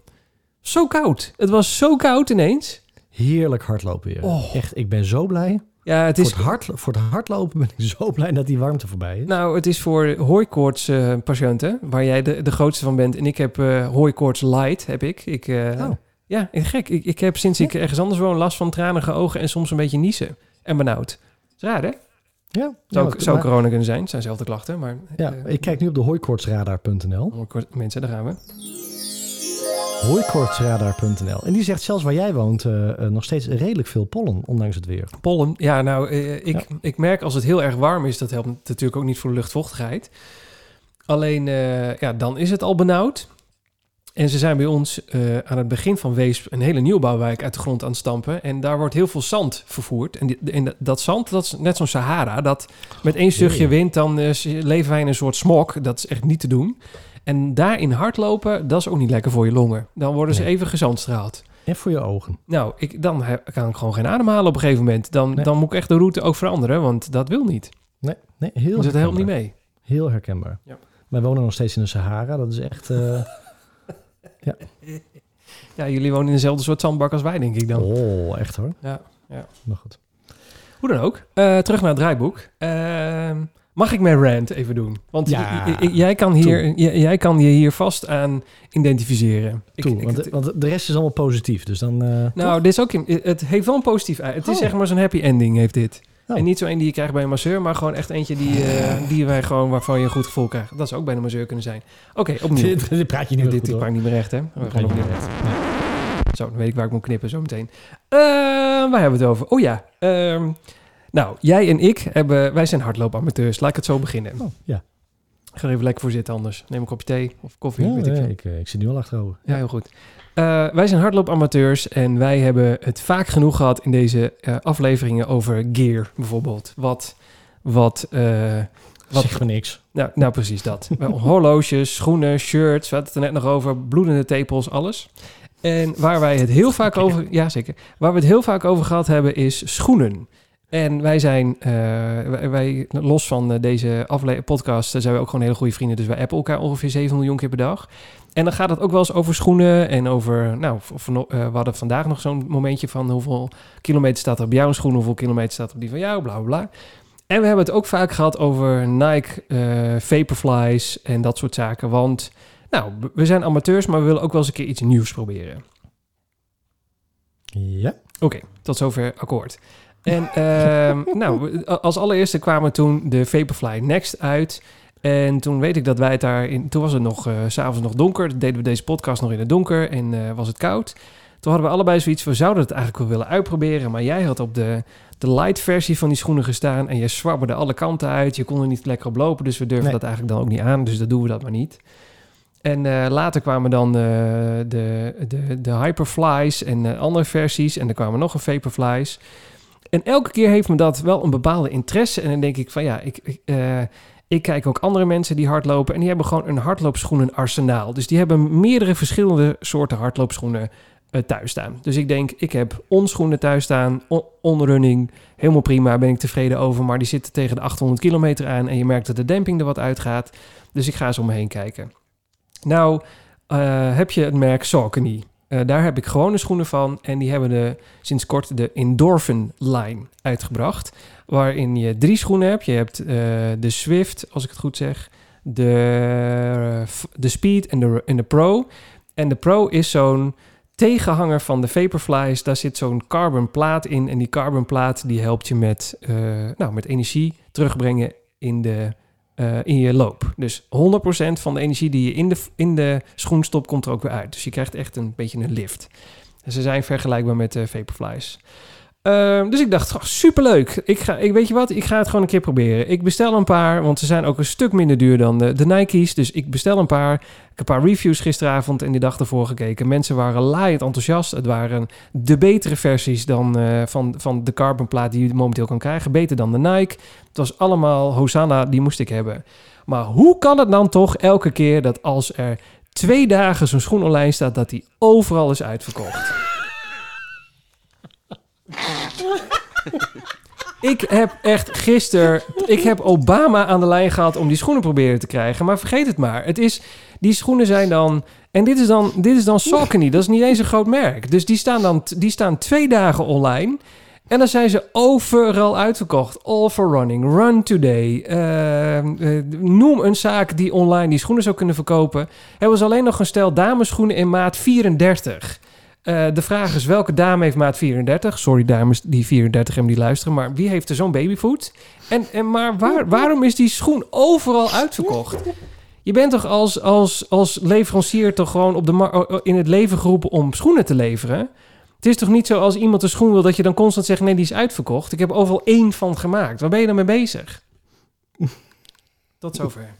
Zo koud. Het was zo koud ineens. Heerlijk hardlopen weer. Oh. Echt, ik ben zo blij. Ja, het Voor is, het, hard, voor het hardlopen ben ik zo blij dat die warmte voorbij is. nou, het is voor hooikoorts eh, patiënten, waar jij de, de grootste van bent. En ik heb eh hooikoorts light, heb ik. ik eh, Oh. Ja, gek. Ik, ik heb sinds ik ergens anders woon last van tranige ogen en soms een beetje niezen. En benauwd. is raar, hè? Ja, Zou, ja, zou maar- corona kunnen zijn. Het zijn zelfde klachten, maar... ja, eh, ik kijk nu op de hooikoortsradar.nl. hooikoorts- Mensen, daar gaan we. Hooikoortsradar.nl. En die zegt zelfs waar jij woont eh, eh, nog steeds redelijk veel pollen, ondanks het weer. Pollen, ja, nou, ik, Ja. ik merk als het heel erg warm is, dat helpt natuurlijk ook niet voor de luchtvochtigheid. Alleen, ja, dan is het al benauwd. En ze zijn bij ons eh, aan het begin van Weesp een hele nieuwbouwwijk uit de grond aan het stampen. En daar wordt heel veel zand vervoerd. En, die, en dat- dat zand, dat is net zo'n Sahara. Dat met één zuchtje Jee. wind, dan eh, leven wij in een soort smok. Dat is echt niet te doen. En daarin hardlopen, dat is ook niet lekker voor je longen. Dan worden ze Nee. even gezandstraald. En voor je ogen. Nou, ik, dan kan ik gewoon geen ademhalen op een gegeven moment. Dan, Nee. dan moet ik echt de route ook veranderen, want dat wil niet. Nee, nee heel Dus het helpt niet mee. Heel herkenbaar. Ja. Wij wonen nog steeds in de Sahara. Dat is echt... eh, Ja, jullie wonen in dezelfde soort zandbak als wij, denk ik dan. oh, echt hoor. Ja, ja. Maar goed. Hoe dan ook. Eh, terug naar het draaiboek. Ehm, mag ik mijn rant even doen? Want Ja. jij, kan hier, jij kan je hier vast aan identificeren. Ik- Toe, ik- want, want de rest is allemaal positief. Dus dan... eh, nou, dit is ook het heeft wel een positief. Het is Oh. zeg maar zo'n happy ending heeft dit. Oh. En niet zo een die je krijgt bij een masseur, maar gewoon echt eentje die, eh, die wij gewoon waarvan je een goed gevoel krijgt. Dat zou ook bij een masseur kunnen zijn. Oké, opnieuw. dit, praat je niet dit praat ik niet meer recht, hè? We gaan opnieuw. niet recht. Zo, dan weet ik waar ik moet knippen zo meteen. Eh, waar hebben we het over? Oh ja. ehm, nou, jij en ik hebben... Wij zijn hardloopamateurs. Laat ik het zo beginnen. Oh, ja. Ik ga er even lekker voor zitten anders. Neem een kopje thee of koffie. Ja, weet ik ik, eh, ik zit nu al achterover. Ja, heel goed. Eh, wij zijn hardloopamateurs en wij hebben het vaak genoeg gehad in deze eh, afleveringen over gear bijvoorbeeld. Wat, wat, eh, wat, Zeg maar niks. nou, nou precies dat. Horloges, schoenen, shirts, we hadden het er net nog over, bloedende tepels, alles. En waar wij het heel vaak over, ja zeker, waar we het heel vaak over gehad hebben is schoenen. En wij zijn, eh, wij, wij- los van eh, deze afle- podcast, eh, zijn we ook gewoon hele goede vrienden. Dus wij appen elkaar ongeveer 7 miljoen keer per dag. En dan gaat het ook wel eens over schoenen en over, nou, van, we hadden vandaag nog zo'n momentje van hoeveel kilometer staat er op jouw schoen, hoeveel kilometer staat er op die van jou, bla bla bla. En we hebben het ook vaak gehad over Nike, Vaporflies en dat soort zaken. Want, nou, we zijn amateurs, maar we willen ook wel eens een keer iets nieuws proberen. Ja. Oké, tot zover akkoord. En ehm, nou, als allereerste kwamen toen de Vaporfly Next uit. En toen weet ik dat wij het daar in. Toen was het nog, eh, s s'avonds nog donker. Toen deden we deze podcast nog in het donker en eh, was het koud. Toen hadden we allebei zoiets. We zouden het eigenlijk wel willen uitproberen. Maar jij had op de, de light versie van die schoenen gestaan. En je zwabberde alle kanten uit. Je kon er niet lekker op lopen. Dus we durfden Nee. dat eigenlijk dan ook niet aan. Dus dat doen we dat maar niet. En eh, later kwamen dan eh, de, de, de Hyperflies en eh, andere versies. En er kwamen nog een Vaporflies. En elke keer heeft me dat wel een bepaalde interesse. En dan denk ik van ja, ik, eh, ik kijk ook andere mensen die hardlopen. En die hebben gewoon een hardloopschoenenarsenaal. Dus die hebben meerdere verschillende soorten hardloopschoenen eh, thuis staan. Dus ik denk, ik heb onschoenen thuis staan. On- onrunning, helemaal prima, ben ik tevreden over. Maar die zitten tegen de 800 kilometer aan. En je merkt dat de demping er wat uitgaat. Dus ik ga eens om me heen kijken. Nou, eh, heb je het merk Saucony. Eh, daar heb ik gewone schoenen van. En die hebben de, sinds kort de Endorphin line uitgebracht. Waarin je drie schoenen hebt. Je hebt eh, de Swift, als ik het goed zeg. De, f- de Speed en de, en de Pro. En de Pro is zo'n tegenhanger van de Vaporflies. Daar zit zo'n carbon plaat in. En die carbon plaat die helpt je met, eh, nou, met energie terugbrengen in, de, eh, in je loop. Dus 100% van de energie die je in de, in de schoen stopt, komt er ook weer uit. Dus je krijgt echt een beetje een lift. En ze zijn vergelijkbaar met de Vaporflies. Ehm, dus ik dacht, oh, superleuk. Ik ga, ik weet je wat, ik ga het gewoon een keer proberen. Ik bestel een paar, want ze zijn ook een stuk minder duur dan de, de Nike's. Dus ik bestel een paar. Ik heb een paar reviews gisteravond en die dag ervoor gekeken. Mensen waren laaiend enthousiast. Het waren de betere versies dan eh, van, van de carbon plaat die je momenteel kan krijgen. Beter dan de Nike. Het was allemaal Hosanna, die moest ik hebben. Maar hoe kan het dan toch elke keer dat als er twee dagen zo'n schoen online staat, dat die overal is uitverkocht? Ik heb echt gisteren... Ik heb Obama aan de lijn gehad om die schoenen proberen te krijgen. Maar vergeet het maar. Het is... Die schoenen zijn dan... En dit is dan, dit is dan Saucony. Dat is niet eens een groot merk. Dus die staan dan die staan twee dagen online. En dan zijn ze overal uitverkocht. All for Running, Run Today. eh, eh, noem een zaak die online die schoenen zou kunnen verkopen. Hebben ze alleen nog een stel dameschoenen in maat 34. Eh, de vraag is welke dame heeft maat 34? Sorry dames die 34 hebben die luisteren, maar wie heeft er zo'n babyfoot? En, en maar waar, waarom is die schoen overal uitverkocht? Je bent toch als, als, als leverancier toch gewoon op de in het leven geroepen om schoenen te leveren? Het is toch niet zo als iemand een schoen wil dat je dan constant zegt nee die is uitverkocht. Ik heb overal één van gemaakt. Waar ben je dan mee bezig? Tot zover.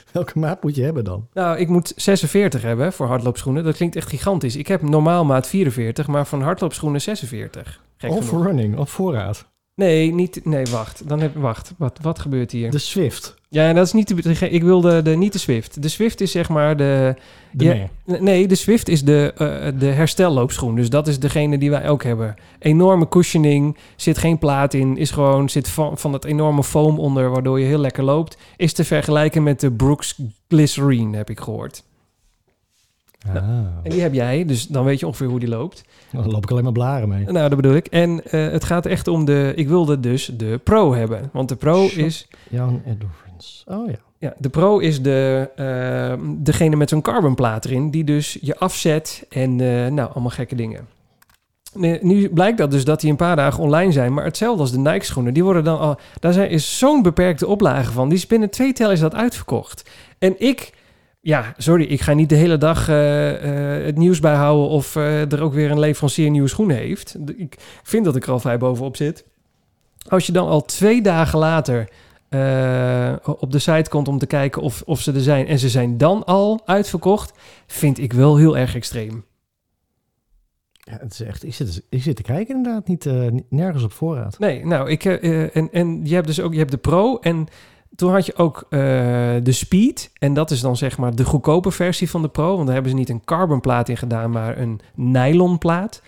Welke maat moet je hebben dan? Nou, ik moet 46 hebben voor hardloopschoenen. Dat klinkt echt gigantisch. Ik heb normaal maat 44, maar van hardloopschoenen 46. Gek All genoeg. for running, op voorraad. Nee, niet. Nee, wacht. Dan heb, wacht. Wat, wat gebeurt hier? De Swift. Ja, dat is niet de. Ik wilde de, niet de Swift. De Swift is zeg maar de. De Ja, nee. Nee, de Swift is de, eh, de herstelloopschoen. Dus dat is degene die wij ook hebben. Enorme cushioning, zit geen plaat in, is gewoon zit van, van het enorme foam onder, waardoor je heel lekker loopt. Is te vergelijken met de Brooks Glycerine, heb ik gehoord. Ah, En die heb jij, dus dan weet je ongeveer hoe die loopt. dan loop ik alleen maar blaren mee. Nou, dat bedoel ik. En eh, het gaat echt om de. Ik wilde dus de Pro hebben. Want de Pro Shop. is. Jan Endurance. Oh ja. Ja, de Pro is de, eh, degene met zo'n carbonplaat erin, die dus je afzet en eh, nou, allemaal gekke dingen. Nu, nu blijkt dat dus dat die een paar dagen online zijn, maar hetzelfde als de Nike schoenen, die worden dan al, daar zijn, is zo'n beperkte oplage van, die is binnen twee tel is dat uitverkocht. En ik, ja, sorry, ik ga niet de hele dag eh, eh, het nieuws bijhouden of eh, er ook weer een leverancier nieuwe schoenen heeft. Ik vind dat ik er al vrij bovenop zit. Als je dan al twee dagen later op de site komt om te kijken of, of ze er zijn en ze zijn dan al uitverkocht, vind ik wel heel erg extreem. ja het is echt, ik, zit, ik zit te kijken inderdaad, niet, nergens op voorraad. Nee, nou, ik, en, en je hebt dus ook je hebt de Pro en toen had je ook eh, de Speed. En dat is dan zeg maar de goedkope versie van de Pro. Want daar hebben ze niet een carbonplaat in gedaan, maar een nylonplaat.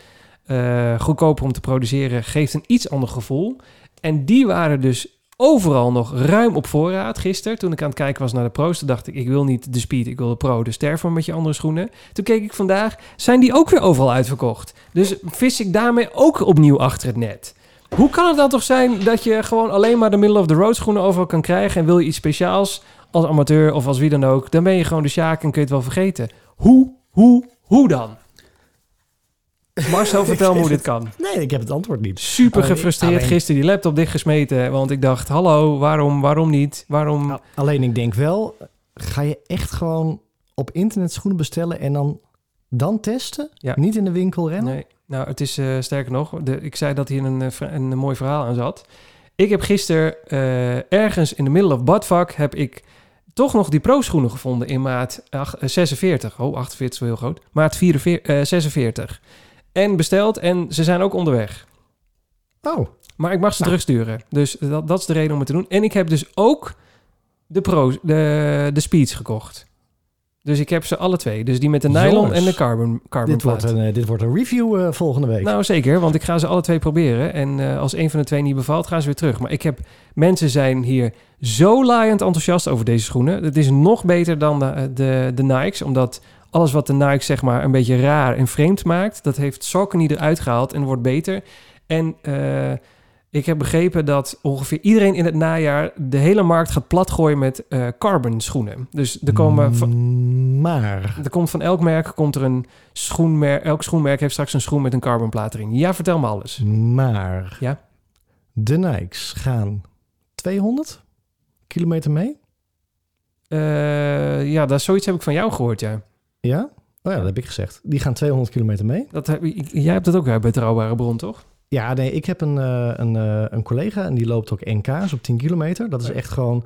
Eh goedkoper om te produceren, geeft een iets ander gevoel. En die waren dus overal nog ruim op voorraad gisteren. Toen ik aan het kijken was naar de Pro's, toen dacht ik, ik wil niet de Speed, ik wil de Pro. Sterf maar met je andere schoenen. Toen keek ik vandaag, zijn die ook weer overal uitverkocht. Dus vis ik daarmee ook opnieuw achter het net. Hoe kan het dan toch zijn dat je gewoon alleen maar de middle of the road schoenen overal kan krijgen en wil je iets speciaals als amateur of als wie dan ook, dan ben je gewoon de sjaak en kun je het wel vergeten. Hoe, hoe, hoe dan? Marcel, vertel me hoe dit kan. Nee, ik heb het antwoord niet. Super Alleen- gefrustreerd alleen- gisteren die laptop dichtgesmeten, want ik dacht, hallo, waarom, waarom niet? Waarom? Nou, alleen ik denk wel, ga je echt gewoon op internet schoenen bestellen en dan, dan testen? Ja. Niet in de winkel rennen? Nee, nou, het is eh, sterker nog. De, ik zei dat hier een, eh, vra- een, mooi verhaal aan zat. Ik heb gisteren eh, ergens in de middle of badvak heb ik toch nog die pro-schoenen gevonden in maat ach- eh, 46. Oh, 48 is wel heel groot. Maat 44, eh, 46. En besteld en ze zijn ook onderweg. Oh, Maar ik mag ze Nou. terugsturen. Dus dat, dat is de reden om het te doen. En ik heb dus ook de pro's, de, de speeds gekocht. Dus ik heb ze alle twee. Dus die met de nylon Jongens, en de carbon, carbon dit wordt, een, eh, dit wordt een review eh, volgende week. nou, zeker, want ik ga ze alle twee proberen. En eh, als een van de twee niet bevalt, gaan ze weer terug. Maar ik heb... Mensen zijn hier zo laaiend enthousiast over deze schoenen. Het is nog beter dan de, de, de Nikes, omdat alles wat de Nikes zeg maar een beetje raar en vreemd maakt, dat heeft Saucony eruit gehaald en wordt beter. En ik heb begrepen dat ongeveer iedereen in het najaar de hele markt gaat platgooien met eh, carbon schoenen. Dus er komen van, Maar, er komt van elk merk komt er een schoenmerk. Elk schoenmerk heeft straks een schoen met een carbonplaat erin. Ja, vertel me alles. maar. Ja. De Nikes gaan 200 kilometer mee. Eh, ja, dat, zoiets heb ik van jou gehoord, ja. Ja? Oh ja, dat heb ik gezegd. Die gaan 200 kilometer mee. Dat heb, jij hebt dat ook uit Betrouwbare Bron, toch? Ja, nee, ik heb een, eh, een, eh, een collega en die loopt ook NK's op 10 kilometer. Dat is echt gewoon...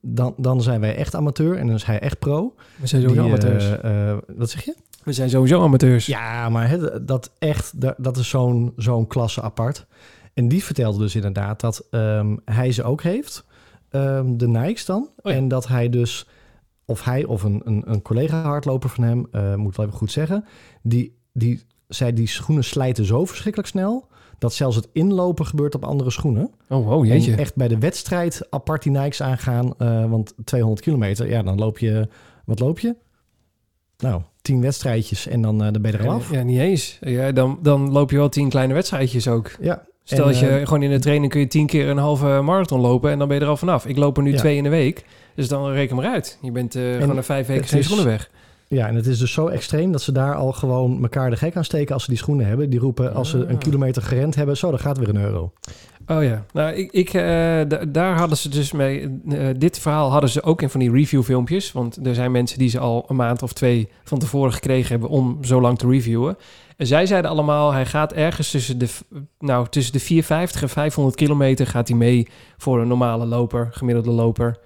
Dan, dan zijn wij echt amateur en dan is hij echt pro. We zijn Die, sowieso amateurs. eh, eh, wat zeg je? We zijn sowieso amateurs. Ja, maar hè, dat echt, dat, is zo'n zo'n klasse apart. En die vertelde dus inderdaad dat ehm, hij ze ook heeft, ehm, de Nikes dan. Oh ja. En dat hij dus, of hij of een, een, een collega hardloper van hem, eh, moet wel even goed zeggen, die, die zei die schoenen slijten zo verschrikkelijk snel, dat zelfs het inlopen gebeurt op andere schoenen. Oh, wow, En jeetje. echt bij de wedstrijd apart die Nikes aangaan, eh, want 200 kilometer, ja, dan loop je, wat loop je? Nou, 10 wedstrijdjes en dan, eh, dan ben je er al af. Ja, niet eens. Ja, dan, dan loop je wel tien kleine wedstrijdjes ook. Ja, Stel En, dat je eh, gewoon in de training kun je tien keer een halve marathon lopen en dan ben je er al vanaf. Ik loop er nu Ja. twee in de week, dus dan reken maar uit. Je bent gewoon na vijf weken geen schoenen weg. Ja, en het is dus zo extreem dat ze daar al gewoon elkaar de gek aan steken als ze die schoenen hebben. Die roepen als ze Ah. een kilometer gerend hebben, zo, dan gaat weer een euro. Oh ja, nou, ik, ik, eh, daar hadden ze dus mee. eh, dit verhaal hadden ze ook in van die reviewfilmpjes. Want er zijn mensen die ze al een maand of twee van tevoren gekregen hebben om zo lang te reviewen. En zij zeiden allemaal, hij gaat ergens tussen de, nou, tussen de 450 en 500 kilometer gaat hij mee voor een normale loper, gemiddelde loper.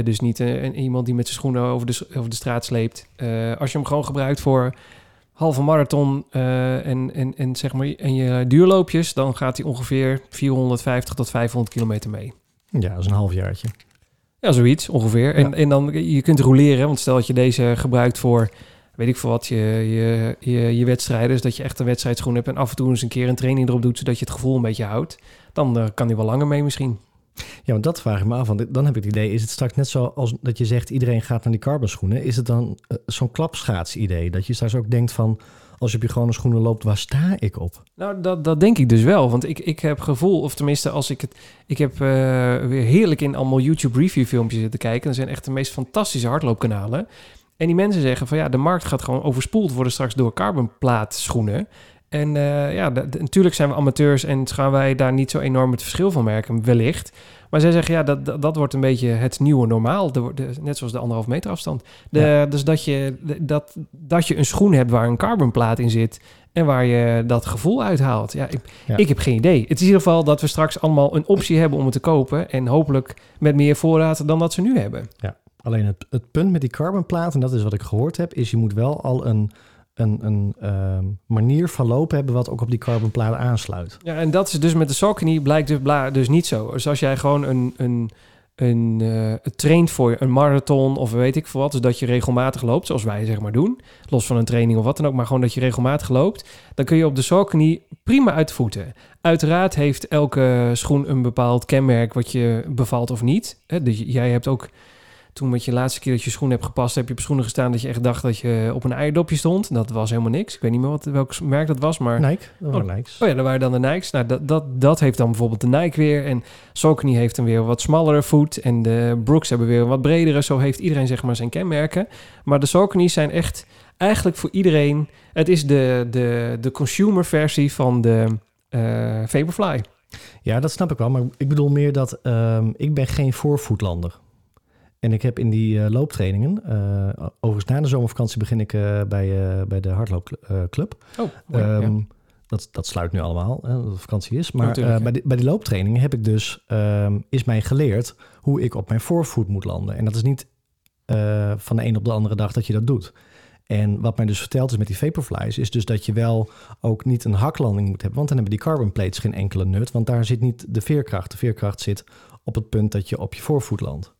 Dus niet eh, een, iemand die met zijn schoenen over de, over de straat sleept. Eh, als je hem gewoon gebruikt voor halve marathon eh, en, en, en, zeg maar, en je duurloopjes, dan gaat hij ongeveer 450 tot 500 kilometer mee. Ja, dat is een halfjaartje. Ja, zoiets ongeveer. En, Ja. en dan, je kunt roleren, want stel dat je deze gebruikt voor, weet ik veel wat, je, je, je, je wedstrijden, dus dat je echt een wedstrijdschoen hebt en af en toe eens een keer een training erop doet, zodat je het gevoel een beetje houdt, dan kan hij wel langer mee misschien. Ja, want dat vraag ik me af. Want dan heb ik het idee, is het straks net zo als dat je zegt iedereen gaat naar die carbon schoenen. Is het dan eh, zo'n klapschaats idee? Dat je straks ook denkt van, als je op je gewone schoenen loopt, waar sta ik op? Nou, dat, dat denk ik dus wel. Want ik, ik heb gevoel, of tenminste, als ik het. Ik heb eh, weer heerlijk in allemaal YouTube review filmpjes zitten kijken. Dat zijn echt de meest fantastische hardloopkanalen. En die mensen zeggen van ja, de markt gaat gewoon overspoeld worden straks door carbonplaat schoenen. En eh, ja, natuurlijk zijn we amateurs en gaan wij daar niet zo enorm het verschil van merken, wellicht. Maar zij zeggen ja, dat, dat, dat wordt een beetje het nieuwe normaal. De, de- net zoals de anderhalf meter afstand. De, Dus dat je, dat, dat je een schoen hebt waar een carbonplaat in zit. En waar je dat gevoel uithaalt. Ja, ik, Ja. ik heb geen idee. Het is in ieder geval dat we straks allemaal een optie hebben om het te kopen. En hopelijk met meer voorraad dan dat ze nu hebben. Alleen het, het punt met die carbonplaat, en dat is wat ik gehoord heb, is je moet wel al een, een, een ehm, manier van lopen hebben wat ook op die carbonplaat aansluit. Ja, en dat is dus met de Saucony blijkt dus, dus niet zo. Dus als jij gewoon een, een, een, eh, traint voor een marathon of weet ik veel wat, dus dat je regelmatig loopt, zoals wij zeg maar doen, los van een training of wat dan ook, maar gewoon dat je regelmatig loopt, dan kun je op de Saucony prima uit de voeten. Uiteraard heeft elke schoen een bepaald kenmerk wat je bevalt of niet. Hè, dus jij hebt ook toen met je laatste keer dat je schoen hebt gepast, heb je op schoenen gestaan dat je echt dacht dat je op een eierdopje stond. Dat was helemaal niks. Ik weet niet meer wat, welk merk dat was, maar... Nike, dat waren Nikes. Oh ja, dat waren dan de Nikes. Nou, dat, dat, dat heeft dan bijvoorbeeld de Nike weer. En Saucony heeft een weer wat smallere voet. En de Brooks hebben weer een wat bredere. Zo heeft iedereen zeg maar zijn kenmerken. Maar de Saucony's zijn echt eigenlijk voor iedereen... Het is de, de, de consumer versie van de eh Vaporfly. Ja, dat snap ik wel. Maar ik bedoel meer dat ehm, ik ben geen voorvoetlander. En ik heb in die eh, looptrainingen, eh, overigens na de zomervakantie begin ik eh, bij, bij de hardloopclub. Oh, mooi, ja. Ehm, dat, dat sluit nu allemaal, hè, dat vakantie is. Maar bij, die, bij die looptrainingen heb ik dus, ehm, is mij geleerd hoe ik op mijn voorvoet moet landen. En dat is niet van de een op de andere dag dat je dat doet. En wat mij dus verteld is met die Vaporflies, is dus dat je wel ook niet een haklanding moet hebben. Want dan hebben die carbon plates geen enkele nut. Want daar zit niet de veerkracht. De veerkracht zit op het punt dat je op je voorvoet landt.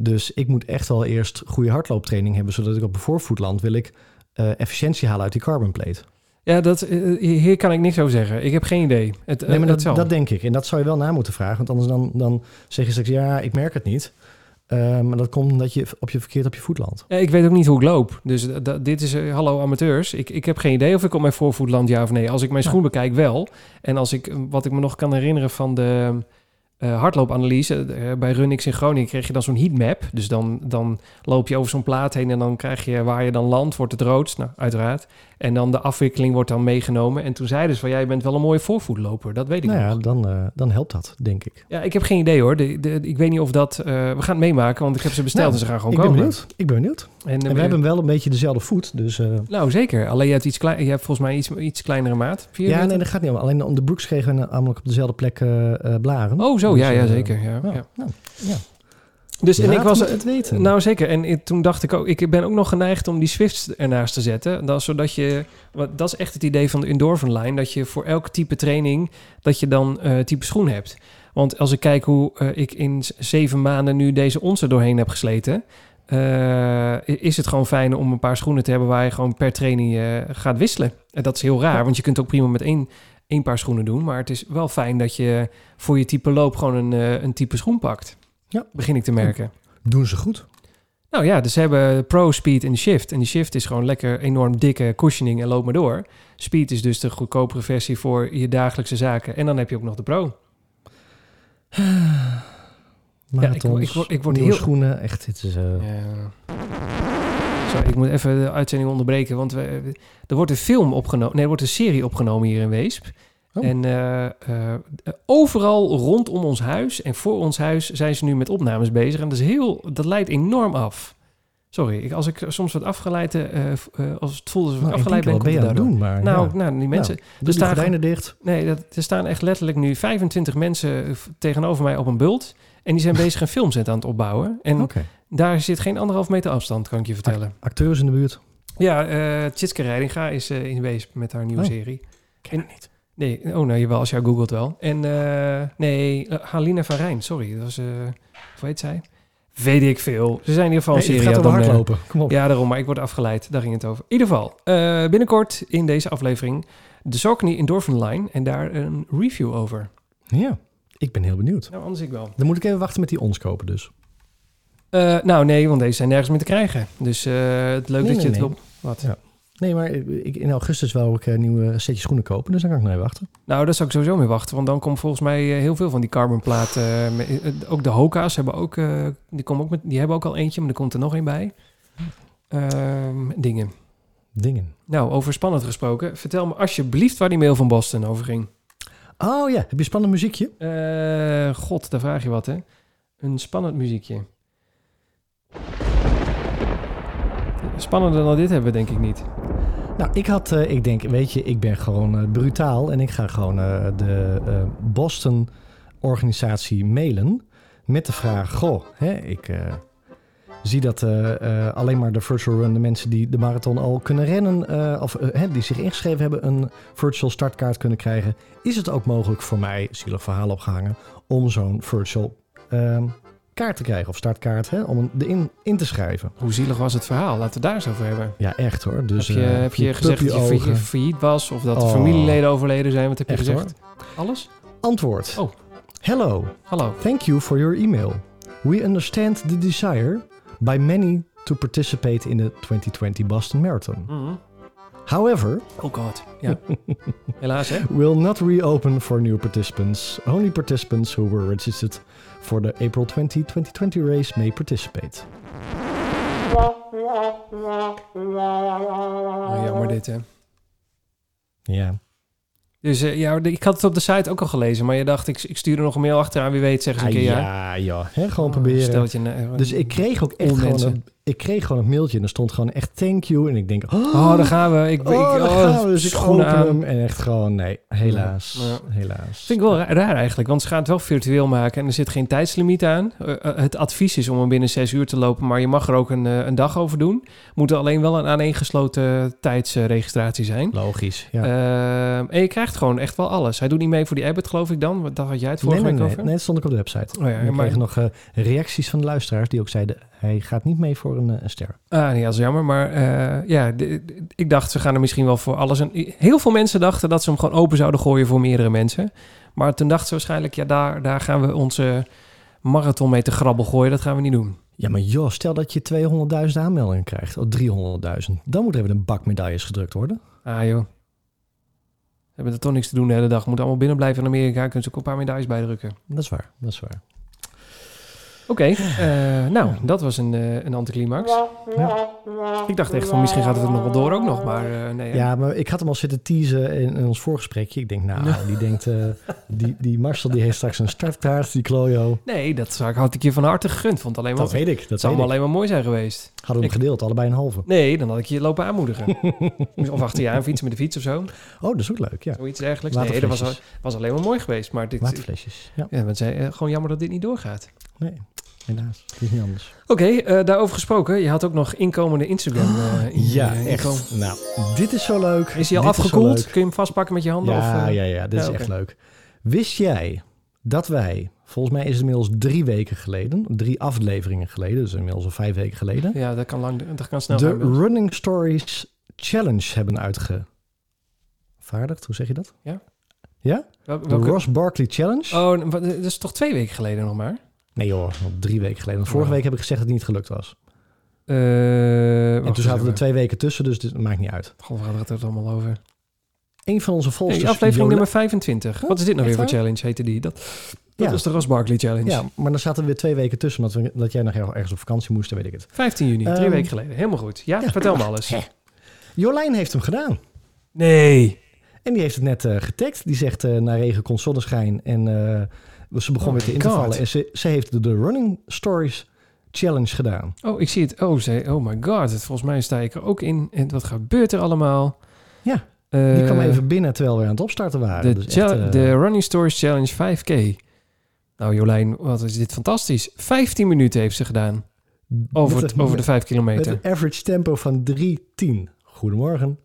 Dus ik moet echt wel eerst goede hardlooptraining hebben, zodat ik op mijn voorvoet land, wil ik eh, efficiëntie halen uit die carbon plate. Ja, dat, eh, hier kan ik niks over zeggen. Ik heb geen idee. Het, Nee, maar eh, dat, zal. dat denk ik. En dat zou je wel na moeten vragen. Want anders dan, dan zeg je straks, ja, ik merk het niet. Maar dat komt omdat je op je verkeerd op je voet landt. Ja, ik weet ook niet hoe ik loop. Dus dit is, hallo amateurs. Ik, ik heb geen idee of ik op mijn voorvoet land, ja of nee. Als ik mijn schoen bekijk, wel. En als ik, wat ik me nog kan herinneren van de, eh, hardloopanalyse. Eh, bij Runix in Groningen kreeg je dan zo'n heatmap. Dus dan, dan loop je over zo'n plaat heen en dan krijg je waar je dan landt, wordt het rood. Nou, uiteraard. En dan de afwikkeling wordt dan meegenomen. En toen zeiden ze van, jij bent wel een mooie voorvoetloper. Dat weet ik Nou ja, nog. dan, eh, dan helpt dat, denk ik. Ja, ik heb geen idee hoor. De, de, ik weet niet of dat... we gaan het meemaken, want ik heb ze besteld Nou, en ze gaan gewoon ik ben komen. benieuwd. Ik ben benieuwd. En, En we hebben wel een beetje dezelfde voet, dus... Nou, zeker. Alleen je hebt, iets klein, je hebt volgens mij iets, iets kleinere maat. Ja, meter? nee, dat gaat niet om. Alleen om de broeks kregen we namelijk op dezelfde plek blaren. Oh, zo. Dus, ja, ja, eh, zeker. Ja, ja, ja. nou, ja. Dus en ik was... het weten. Nou, zeker. En ik- toen dacht ik ook... Ik ben ook nog geneigd om die Swifts ernaast te zetten. Dat, zodat je... wat- Dat is echt het idee van de Endorphin Line. Dat je voor elk type training... Dat je dan eh type schoen hebt. Want als ik kijk hoe eh, ik in zeven maanden nu deze onze doorheen heb gesleten... eh, is het gewoon fijn om een paar schoenen te hebben... waar je gewoon per training eh, gaat wisselen. En dat is heel raar, want je kunt ook prima met één, één paar schoenen doen. Maar het is wel fijn dat je voor je type loop gewoon een, eh, een type schoen pakt. Ja. Begin ik te merken. Doen ze goed. Nou ja, dus ze hebben Pro, Speed en de Shift. En die Shift is gewoon lekker enorm dikke cushioning en loop maar door. Speed is dus de goedkopere versie voor je dagelijkse zaken. En dan heb je ook nog de Pro. Marathons, ik word- ik word nieuwe heel- schoenen. Echt, dit is... eh, Ja. Zo, ik moet even de uitzending onderbreken, want we, er wordt een film opgenomen. Nee, er wordt een serie opgenomen hier in Weesp. Oh. En eh, eh, overal rondom ons huis en voor ons huis zijn ze nu met opnames bezig. En dat, is heel, dat leidt enorm af. Sorry, ik, als ik soms wat afgeleid, eh, als het voelt alsof ik nou, ik afgeleid ben, wat ben je aan daardoor. doen? Maar, Nou, ja. nou, die mensen, Doe die staan gordijnen dicht. Nee, dat, er staan echt letterlijk nu 25 mensen tegenover mij op een bult. En die zijn bezig een filmset aan het opbouwen. En Oké. Daar zit geen anderhalf meter afstand, kan ik je vertellen. Acteurs in de buurt. Ja, eh Tjitske Reidinga is eh, in Weesp met haar nieuwe Oh. serie. Ken ik niet. Nee, oh nou, jawel, als jij googelt wel. En eh, nee, eh, Halina van Rijn, sorry. Dat was, eh hoe heet zij? Weet ik veel. Ze zijn in ieder geval een Nee, het serie gaat het, eh, hardlopen. Kom op. Ja, daarom, maar ik word afgeleid. Daar ging het over. In ieder geval, eh, binnenkort in deze aflevering de Saucony Endorphin Line en daar een review over. Ja, ik ben heel benieuwd. Nou, anders ik wel. Dan moet ik even wachten met die ons kopen dus. Eh, nou, nee, want deze zijn nergens meer te krijgen. Dus eh, het leuk Nee, dat je het nee. wil. Wat? Ja. Nee, maar ik, in augustus wil ik een nieuwe setje schoenen kopen. Dus dan kan ik nog even wachten. Nou, daar zou ik sowieso mee wachten. Want dan komt volgens mij eh, heel veel van die carbonplaten. eh, eh, ook de Hoka's hebben ook, eh, die, komen ook met, die hebben ook al eentje, maar er komt er nog één bij. Ehm, dingen. Dingen. Nou, over spannend gesproken. Vertel me alsjeblieft waar die mail van Boston over ging. Oh ja, heb je spannend muziekje? Eh, God, daar vraag je wat, hè? Een spannend muziekje. Spannender dan dit hebben we denk ik niet. Nou, ik had, eh, ik denk, weet je, ik ben gewoon eh, brutaal en ik ga gewoon eh, de eh, Boston organisatie mailen met de vraag, goh, hè, ik zie dat alleen maar de virtual run, de mensen die de marathon al kunnen rennen, of die zich ingeschreven hebben, een virtual startkaart kunnen krijgen. Is het ook mogelijk voor mij, zielig verhaal opgehangen, om zo'n virtual ehm, kaart te krijgen of startkaart, hè, om erin in te schrijven? Hoe zielig was het verhaal? Laten we het daar eens over hebben. Ja, echt hoor. Dus, heb je, eh, heb je gezegd dat je failliet- was? Of dat Oh. familieleden overleden zijn? Wat heb je Echt, gezegd? Alles? Antwoord. Oh. Hello. Hallo. Thank you for your email. We understand the desire by many to participate in the 2020 Boston Marathon. However, Oh god. Ja. Helaas hè? will not reopen for new participants. Only participants who were registered for the April 20, 2020 race may participate. Oh, jammer dit hè. Ja. Dus eh, ja, ik had het op de site ook al gelezen. Maar je dacht, ik, ik stuur er nog een ik kreeg gewoon een, ik mailtje en er stond gewoon echt thank you. En ik denk, oh, Oh, daar gaan we. Ik, ik, Oh, daar oh, gaan we. Dus ik schoenen open aan. hem en echt gewoon, nee, helaas. Ja. Helaas. Vind ik wel ra- raar eigenlijk, want ze gaan het wel virtueel maken en er zit geen tijdslimiet aan. Eh, eh, het advies is om hem binnen zes uur te lopen, maar je mag er ook een, eh, een dag over doen. Moet er alleen wel een aaneengesloten tijdsregistratie zijn. Logisch, ja. Ehm, en je krijgt gewoon echt wel alles. Hij doet niet mee voor die Abbott, geloof ik dan. Daar had jij het vorige nee, week nee, over. nee, dat stond ik op de website. Oh ja, en ik maar- kreeg nog reacties van de luisteraars die ook zeiden, hij gaat niet mee voor een, eh, een ster. Ah, nee, dat is jammer. Maar eh, ja, de- de- ik dacht, ze gaan er misschien wel voor alles. En heel veel mensen dachten dat ze hem gewoon open zouden gooien voor meerdere mensen. Maar toen dachten ze waarschijnlijk, ja, daar, daar gaan we onze marathon mee te grabbel gooien. Dat gaan we niet doen. Ja, maar joh, stel dat je 200.000 aanmeldingen krijgt, of 300.000. Dan moet er even een bak medailles gedrukt worden. Ah joh. hebben er toch niks te doen de hele dag. Moeten allemaal binnen blijven in Amerika. Kunnen ze ook een paar medailles bijdrukken. Dat is waar, dat is waar. Oké, eh, nou, dat was een, eh, een anticlimax. Ik dacht echt van misschien gaat het er nog wel door ook nog, maar eh, nee. hè? Ja, maar ik had hem al zitten teasen in, in ons voorgesprekje. Ik denk, nou, die denkt, eh, die, die Marcel die heeft straks een startkaart, die Klojo. Nee, dat zou ik- had ik je van harte gegund. Vond alleen maar, Dat weet ik, dat zou alleen maar mooi zijn geweest. Hadden we hem Ik- gedeeld, allebei een halve. Nee, dan had ik je lopen aanmoedigen. of achter je aan fietsen met de fiets of zo. Oh, dat is ook leuk, ja. Zoiets dergelijks. Nee, dat was, was alleen maar mooi geweest. Maar dit, Waterflesjes, ja. ja, want zij, eh, gewoon jammer dat dit niet doorgaat. Nee, helaas. Het is niet anders. Oké, eh, daarover gesproken. Je had ook nog inkomende Instagram. in- Ja, eh, echt. inkom- Nou, dit is zo leuk. Is hij al Dit afgekoeld? Kun je hem vastpakken met je handen? Ja, of, ja, ja, dit ja, is echt leuk. Wist jij dat wij, volgens mij is het inmiddels drie weken geleden, drie afleveringen geleden, dus inmiddels al vijf weken geleden, Ja, dat kan, lang, dat kan snel de gaan. Running Stories Challenge hebben uitgevaardigd. Hoe zeg je dat? Welke, De welke- Ross Barkley Challenge. Oh, dat is toch twee weken geleden nog maar? Nee joh, drie weken geleden. Want vorige Wow. week heb ik gezegd dat het niet gelukt was. Eh en toen zaten er twee weken tussen, dus dit maakt niet uit. God, waar gaat het allemaal over? Een van onze Hey, volgers... aflevering Jola- nummer 25. Wat is dit nou echt weer voor challenge, heette die? Dat, dat Ja. is de Ross Barkley Challenge. Ja, maar dan zaten er weer twee weken tussen, omdat we, dat jij nog ergens op vakantie moest, weet ik het. 15 juni, drie Ehm, weken geleden. Helemaal goed. Ja, ja, vertel me alles. Hè. Jolijn heeft hem gedaan. Nee. En die heeft het net eh getagd. Die zegt eh na regen komt zonneschijn. En eh, ze begon Oh weer te God. intervallen. En ze, ze heeft de, de Running Stories Challenge gedaan. Oh, ik zie het. Oh, ze, oh my god. Volgens mij sta ik er ook in. En wat gebeurt er allemaal? Ja, Eh, Die kwam even binnen terwijl we aan het opstarten waren. De, Dus echt, eh, de Running Stories Challenge 5K. Nou Jolijn, wat is dit fantastisch. 15 minuten heeft ze gedaan. Over, met het, over de 5 Met kilometer. een average tempo van 3.10. Goedemorgen.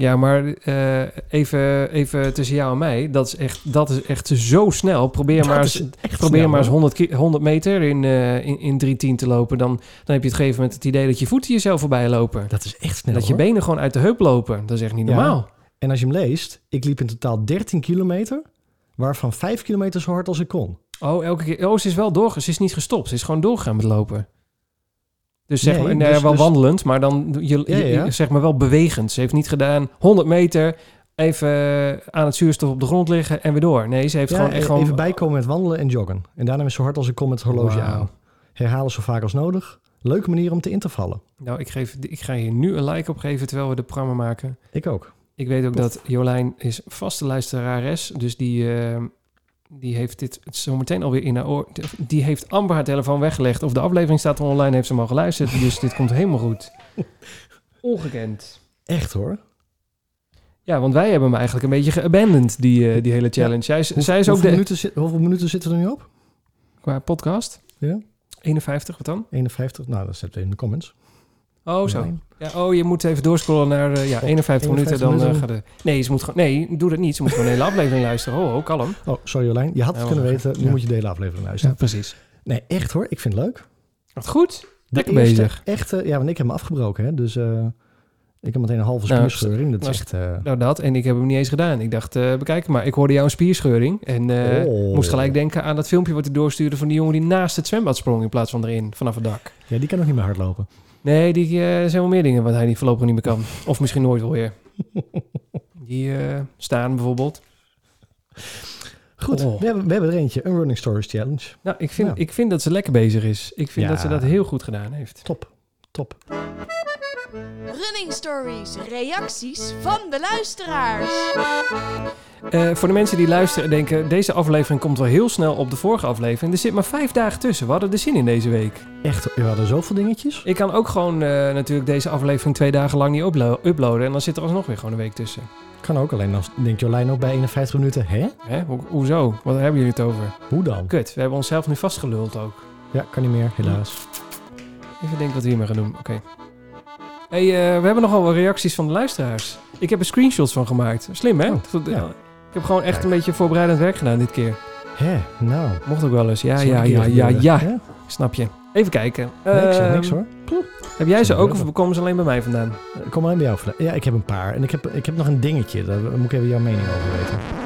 Ja, maar eh, even, even tussen jou en mij. Dat is echt, dat is echt zo snel. Probeer maar eens, probeer snel, maar eens hoor. 100, ki- 100 meter in, eh in, in 3.10 te lopen. Dan, dan heb je het gegeven moment het idee dat je voeten jezelf voorbij lopen. Dat is echt snel dat je benen gewoon uit de heup lopen. Dat is echt niet Ja. normaal. En als je hem leest, ik liep in totaal 13 kilometer. Waarvan 5 kilometer zo hard als ik kon. Oh, elke keer. Oh, ze is wel door. Ze is niet gestopt. Ze is gewoon doorgegaan met lopen. Dus zeg Nee, maar, nee, dus- wel dus- wandelend, maar dan je, Ja, je- ja. zeg maar wel bewegend. Ze heeft niet gedaan 100 meter even aan het zuurstof op de grond liggen en weer door. Nee, ze heeft Ja, gewoon echt e- gewoon. even bijkomen met wandelen en joggen. En daarna weer zo hard als ik kon met het horloge aan. Herhalen zo vaak als nodig. Leuke manier om te intervallen. Nou, ik, geef, ik ga hier nu een like op geven terwijl we de programma maken. Ik ook. Ik weet ook dat Jolijn is vaste luisterares, dus die, eh, die heeft dit zometeen alweer in haar oor. Die heeft amper haar telefoon weggelegd. Of de aflevering staat online, heeft ze hem al geluisterd. Dus dit komt helemaal goed. Ongekend. Echt hoor. Ja, want wij hebben hem eigenlijk een beetje geabandoned, die, eh, die hele challenge. Zij, is- Hoe- zij is ook hoeveel, de... minuten, zit- hoeveel minuten zitten er nu op? Qua podcast? Ja. 51, wat dan? 51? Nou, dat zet in de comments. Oh, zo. Nee. Ja, oh, je moet even doorscrollen naar eh, ja, Op 51 minuten. 51 Dan minuten. gaat de... Nee, ze moet gewoon... Nee, doe dat niet. Ze moet gewoon een hele aflevering luisteren. Oh, oh, kalm. Oh, sorry Jolijn. Je had het Ja, kunnen weten. Nu Ja. moet je de hele aflevering luisteren. precies. Nee, echt hoor. Ik vind het leuk. Wat goed. Lekker bezig. Echte, ja, want ik heb hem afgebroken. Hè, dus eh, ik heb meteen een halve Nou, spierscheuring. Dat is nou, echt... Nou, dat. En ik heb hem niet eens gedaan. Ik dacht, bekijk maar. Ik hoorde jouw spierscheuring. En Oh. moest gelijk denken aan dat filmpje wat hij doorstuurde... van die jongen die naast het zwembad sprong... in plaats van erin, vanaf het dak. ja, die kan nog niet meer hardlopen. Nee, die, eh, er zijn wel meer dingen wat hij niet voorlopig niet meer kan. Of misschien nooit wel weer. Die eh, staan bijvoorbeeld. Goed, Oh. we, hebben, we hebben er eentje. Een Running Stories Challenge. Nou, ik vind, Ja. ik vind dat ze lekker bezig is. Ik vind Ja. dat ze dat heel goed gedaan heeft. Top, top. Running Stories, reacties van de luisteraars. Eh, voor de mensen die luisteren en denken... deze aflevering komt wel heel snel op de vorige aflevering. Er zit maar vijf dagen tussen. We hadden er zin in deze week. Echt, we hadden zoveel dingetjes. Ik kan ook gewoon eh, natuurlijk deze aflevering twee dagen lang niet uplo- uploaden. En dan zit er alsnog weer gewoon een week tussen. Kan ook, alleen dan denkt Jolijn ook bij 51 minuten. Hè? Hè? Ho- hoezo? Wat hebben jullie het over? Hoe dan? Kut, we hebben onszelf nu vastgeluld ook. Ja, kan niet meer, helaas. Even denken wat we hiermee gaan doen. Oké. Hey, eh, we hebben nogal wat reacties van de luisteraars. Ik heb er screenshots van gemaakt. Slim, hè? Oh, ja. Ik heb gewoon echt Kijk. een beetje voorbereidend werk gedaan dit keer. Hè, nou. Mocht ook wel eens. Ja, ja, ja, ja, ja. Snap je. Even kijken. Zeg Ehm, niks hoor. Heb jij ze ook of komen ze alleen bij mij vandaan? Ik kom alleen bij jou. vandaan. Ja, ik heb een paar. En ik heb, ik heb nog een dingetje. Daar moet ik even jouw mening over weten.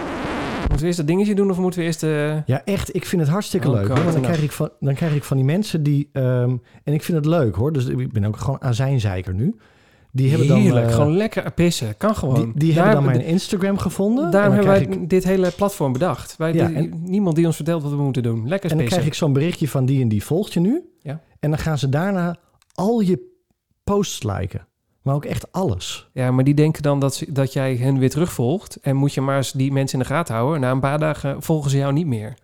Moeten we eerst dat dingetje doen of moeten we eerst... eh, Ja, echt. Ik vind het hartstikke Oh, leuk. God, hoor, want dan, nou. krijg ik van, dan krijg ik van die mensen die... ehm, en ik vind het leuk hoor. Dus ik ben ook gewoon azijnzeiker nu. Die hebben dan, Heerlijk, eh, gewoon lekker pissen. Kan gewoon. die, hebben dan mijn Instagram gevonden. Daarom hebben wij ik, dit hele platform bedacht. Wij, Ja, die- en- niemand die ons vertelt wat we moeten doen. Lekker en dan pissen. krijg ik zo'n berichtje van die en die volgt je nu. Ja. En dan gaan ze daarna al je posts liken. Maar ook echt alles. Ja, maar die denken dan dat, ze, dat jij hen weer terugvolgt. En moet je maar eens die mensen in de gaten houden. Na een paar dagen volgen ze jou niet meer.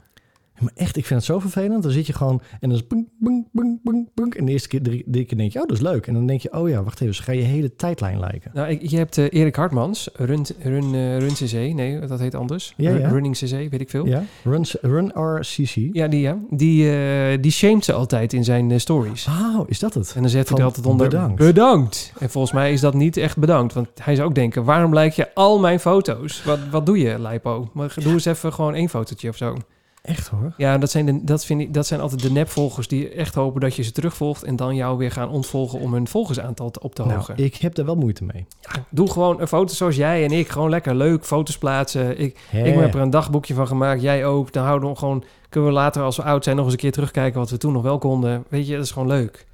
Maar echt, ik vind het zo vervelend. Dan zit je gewoon en dan is bunk, bunk, bunk, bunk, bunk. En de eerste keer, drie, drie keer denk je, oh, dat is leuk. En dan denk je, oh ja, wacht even, ze gaan je hele tijdlijn liken. Nou, je hebt eh, Erik Hartmans, Run, run, eh, run CC. Nee, dat heet anders. Ja, Run- ja. Running CC, weet ik veel. Ja, Ja, run, run RCC. die ja. Die, eh, die shamed ze altijd in zijn stories. Oh, is dat het? En dan zet hij er altijd onder bedankt. bedankt. En volgens mij is dat niet echt bedankt. Want hij zou ook denken, waarom like je al mijn foto's? Wat, wat doe je, Lipo? Maar doe eens even gewoon één fotootje of zo. Echt hoor. Ja, dat zijn, de, dat, vind ik, dat zijn altijd de nepvolgers die echt hopen dat je ze terugvolgt... en dan jou weer gaan ontvolgen om hun volgersaantal op te Nou, hogen. ik heb daar wel moeite mee. Doe gewoon een foto zoals jij en ik. Gewoon lekker leuk foto's plaatsen. Ik, ik heb er een dagboekje van gemaakt. Jij ook. Dan houden we gewoon... Kunnen we later, als we oud zijn, nog eens een keer terugkijken... wat we toen nog wel konden. Weet je, dat is gewoon leuk.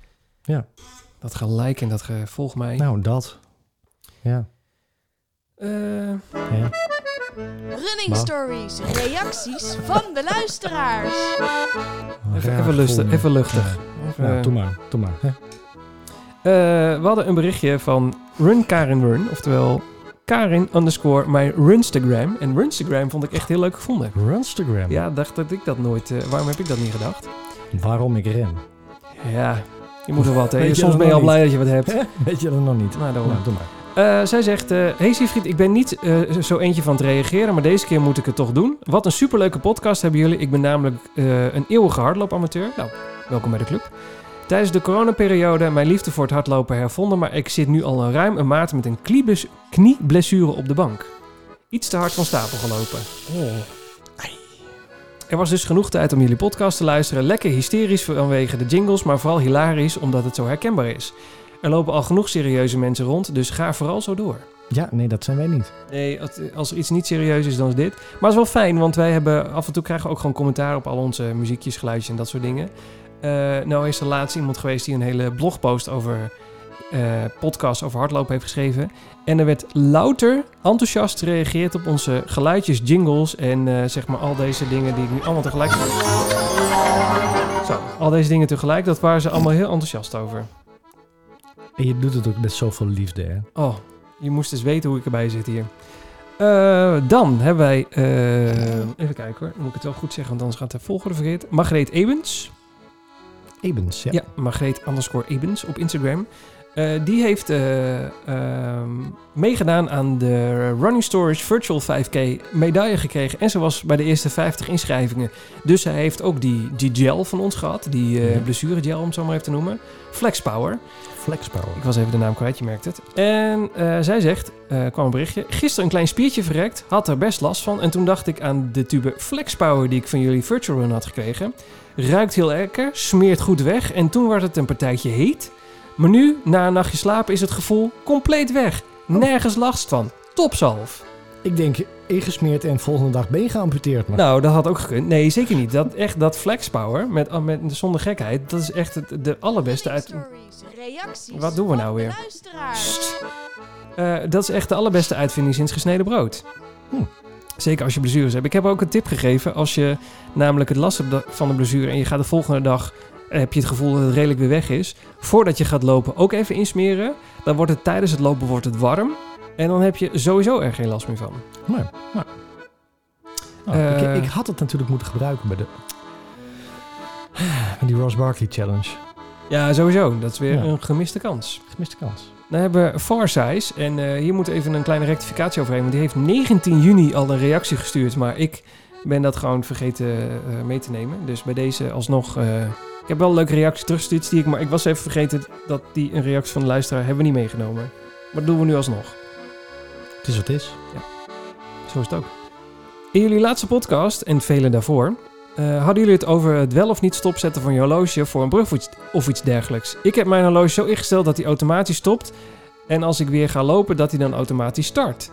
Ja. Dat gelijk en dat gevolg mij. Nou, dat. Ja. Eh, ja. Running Maar- stories, reacties van de luisteraars. even, even, even luchtig. Even, Nou, doe maar. Doe maar. hè. Eh, we hadden een berichtje van Run Karin Run. Oftewel Karin underscore mijn Runstagram. En Runstagram vond ik echt heel leuk gevonden. Runstagram. Ja, dacht dat ik dat nooit... eh, waarom heb ik dat niet gedacht? Waarom ik ren. Ja, je moet er wat. Hè. Soms ben je al blij dat je wat hebt. Hè? Weet je dat nog niet? Nou, daarom. Nou, doe maar. Eh, zij zegt, eh hey Siegfried, ik ben niet eh, zo eentje van te reageren, maar deze keer moet ik het toch doen. Wat een superleuke podcast hebben jullie. Ik ben namelijk een eeuwige hardloopamateur. Nou, welkom bij de club. Tijdens de coronaperiode mijn liefde voor het hardlopen hervonden, maar ik zit nu al een ruim een maand met een kniebless- knieblessure op de bank. Iets te hard van stapel gelopen. Er was dus genoeg tijd om jullie podcast te luisteren. Lekker hysterisch vanwege de jingles, maar vooral hilarisch omdat het zo herkenbaar is. Er lopen al genoeg serieuze mensen rond, dus ga vooral zo door. Ja, nee, dat zijn wij niet. Nee, als- als er iets niet serieus is, dan is dit. Maar het is wel fijn, want wij hebben af en toe krijgen we ook gewoon commentaar op al onze muziekjes, geluidjes en dat soort dingen. Eh, nou is er laatst iemand geweest die een hele blogpost over eh podcast over hardlopen heeft geschreven. En er werd louter enthousiast gereageerd op onze geluidjes, jingles en eh, zeg maar al deze dingen die ik nu allemaal tegelijk... Zo, al deze dingen tegelijk, dat waren ze allemaal heel enthousiast over. En je doet het ook met zoveel liefde, hè? Oh, je moest eens weten hoe ik erbij zit hier. Eh, dan hebben wij... eh, even kijken hoor. Moet ik het wel goed zeggen, want anders gaat de volgorde verkeerd. Margreet Ebens. Ebens, ja. Ja, Margreet underscore Ebens op Instagram. Eh, die heeft eh, ehm, meegedaan aan de Running Storage Virtual 5K medaille gekregen. En ze was bij de eerste 50 inschrijvingen. Dus zij heeft ook die, die gel van ons gehad. Die eh Ja. blessuregel, om het zo maar even te noemen. Flex Power. Flexpower. Ik was even de naam kwijt, je merkt het. En zij zegt, kwam een berichtje, gisteren een klein spiertje verrekt, had er best last van. En toen dacht ik aan de tube Flex Power die ik van jullie Virtual Run had gekregen. Ruikt heel lekker, smeert goed weg en toen werd het een partijtje heet. Maar nu, na een nachtje slapen, is het gevoel compleet weg. Nergens last van. Topzalf. Ik denk ingesmeerd en volgende dag ben je geamputeerd. Maar Nou, dat had ook gekund. Nee, zeker niet. Dat, echt, dat Flex Power, met, met, zonder gekheid, dat is echt het, de allerbeste uit... Wat doen we nou weer? Eh, dat is echt de allerbeste uitvinding sinds gesneden brood. Hm. Zeker als je blessures hebt. Ik heb ook een tip gegeven. Als je namelijk het last hebt van de blessure en je gaat de volgende dag... heb je het gevoel dat het redelijk weer weg is. Voordat je gaat lopen ook even insmeren. Dan wordt het tijdens het lopen wordt het warm. En dan heb je sowieso er geen last meer van. nou. Nou, Eh. ik, ik had het natuurlijk moeten gebruiken bij de... Bij die Ross Barkley Challenge. Ja, sowieso. Dat is weer Ja. een gemiste kans. Gemiste kans. Dan hebben we Farsize. En eh, hier moet even een kleine rectificatie overheen. Want die heeft 19 juni al een reactie gestuurd. Maar ik ben dat gewoon vergeten eh, mee te nemen. Dus bij deze alsnog... ik heb wel een leuke reactie teruggestuurd, zie ik. Maar ik was even vergeten dat die een reactie van de luisteraar hebben we niet meegenomen. Maar dat doen we nu alsnog. Het is wat het is. Zo is het ook. In jullie laatste podcast en vele daarvoor... eh, hadden jullie het over het wel of niet stopzetten van je horloge voor een brug of iets dergelijks. Ik heb mijn horloge zo ingesteld dat hij automatisch stopt. En als ik weer ga lopen, dat hij dan automatisch start.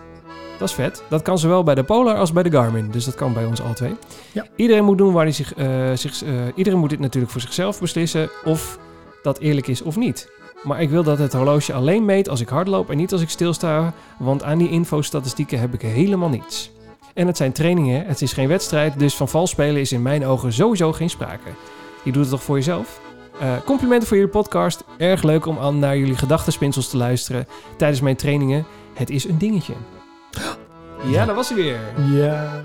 Dat is vet. Dat kan zowel bij de Polar als bij de Garmin. Dus dat kan bij ons alle twee. Ja. Iedereen moet doen waar hij zich... eh, zich eh, iedereen moet dit natuurlijk voor zichzelf beslissen. Of dat eerlijk is of niet. Maar ik wil dat het horloge alleen meet als ik hardloop en niet als ik stilsta, want aan die infostatistieken heb ik helemaal niets. En het zijn trainingen, het is geen wedstrijd, dus van vals spelen is in mijn ogen sowieso geen sprake. Je doet het toch voor jezelf? Eh, complimenten voor jullie podcast. Erg leuk om aan naar jullie gedachtenspinsels te luisteren tijdens mijn trainingen. Het is een dingetje. Ja, dat was hij weer. Ja.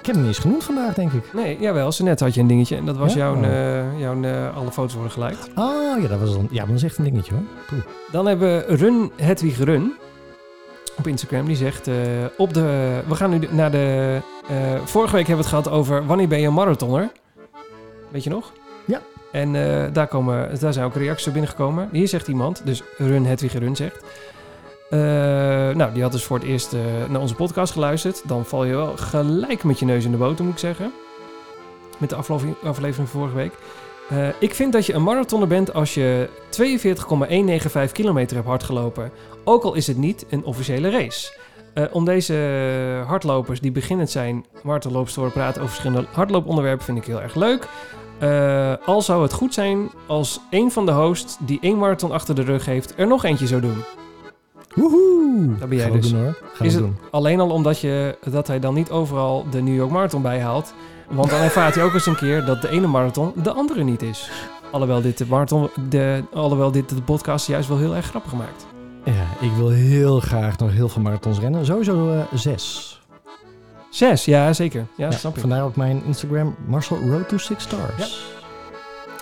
Ik heb hem niet eens genoemd vandaag, denk ik. Nee, jawel, zo net had je een dingetje. En dat was Ja? jouw, Oh. eh, jouw eh, alle foto's worden geliked. Ah, ja, dat was dan, ja, maar dat is echt een dingetje hoor. Poeh. Dan hebben we Run Hedwig Run op Instagram. Die zegt, eh, op de, we gaan nu naar de... vorige week hebben we het gehad over wanneer ben je een marathoner? Weet je nog? Ja. En daar, komen, daar zijn ook reacties op binnengekomen. Hier zegt iemand, dus Run Hedwig Run zegt... eh, nou, die had dus voor het eerst eh, naar onze podcast geluisterd. Dan val je wel gelijk met je neus in de boter, moet ik zeggen. Met de aflevering, aflevering van vorige week. Eh, ik vind dat je een marathoner bent als je 42,195 kilometer hebt hardgelopen. Ook al is het niet een officiële race. Om deze hardlopers die beginnend zijn marathonlopers te horen praten over verschillende hardlooponderwerpen vind ik heel erg leuk. Al zou het goed zijn als een van de hosts die één marathon achter de rug heeft er nog eentje zou doen. Woehoe! Dat ben jij Gaan we dus. doen hoor. Gaan Is we het- doen. Alleen al omdat je, dat hij dan niet overal de New York Marathon bijhaalt. Want dan ervaart hij ook eens een keer dat de ene marathon de andere niet is. Alhoewel dit de, marathon, de, alhoewel dit de podcast juist wel heel erg grappig maakt. Ja, ik wil heel graag nog heel veel marathons rennen. Sowieso eh, zes. Zes, ja zeker. Ja, Ja, snap ik. vandaar ook mijn Instagram Marcel Road to Six Stars.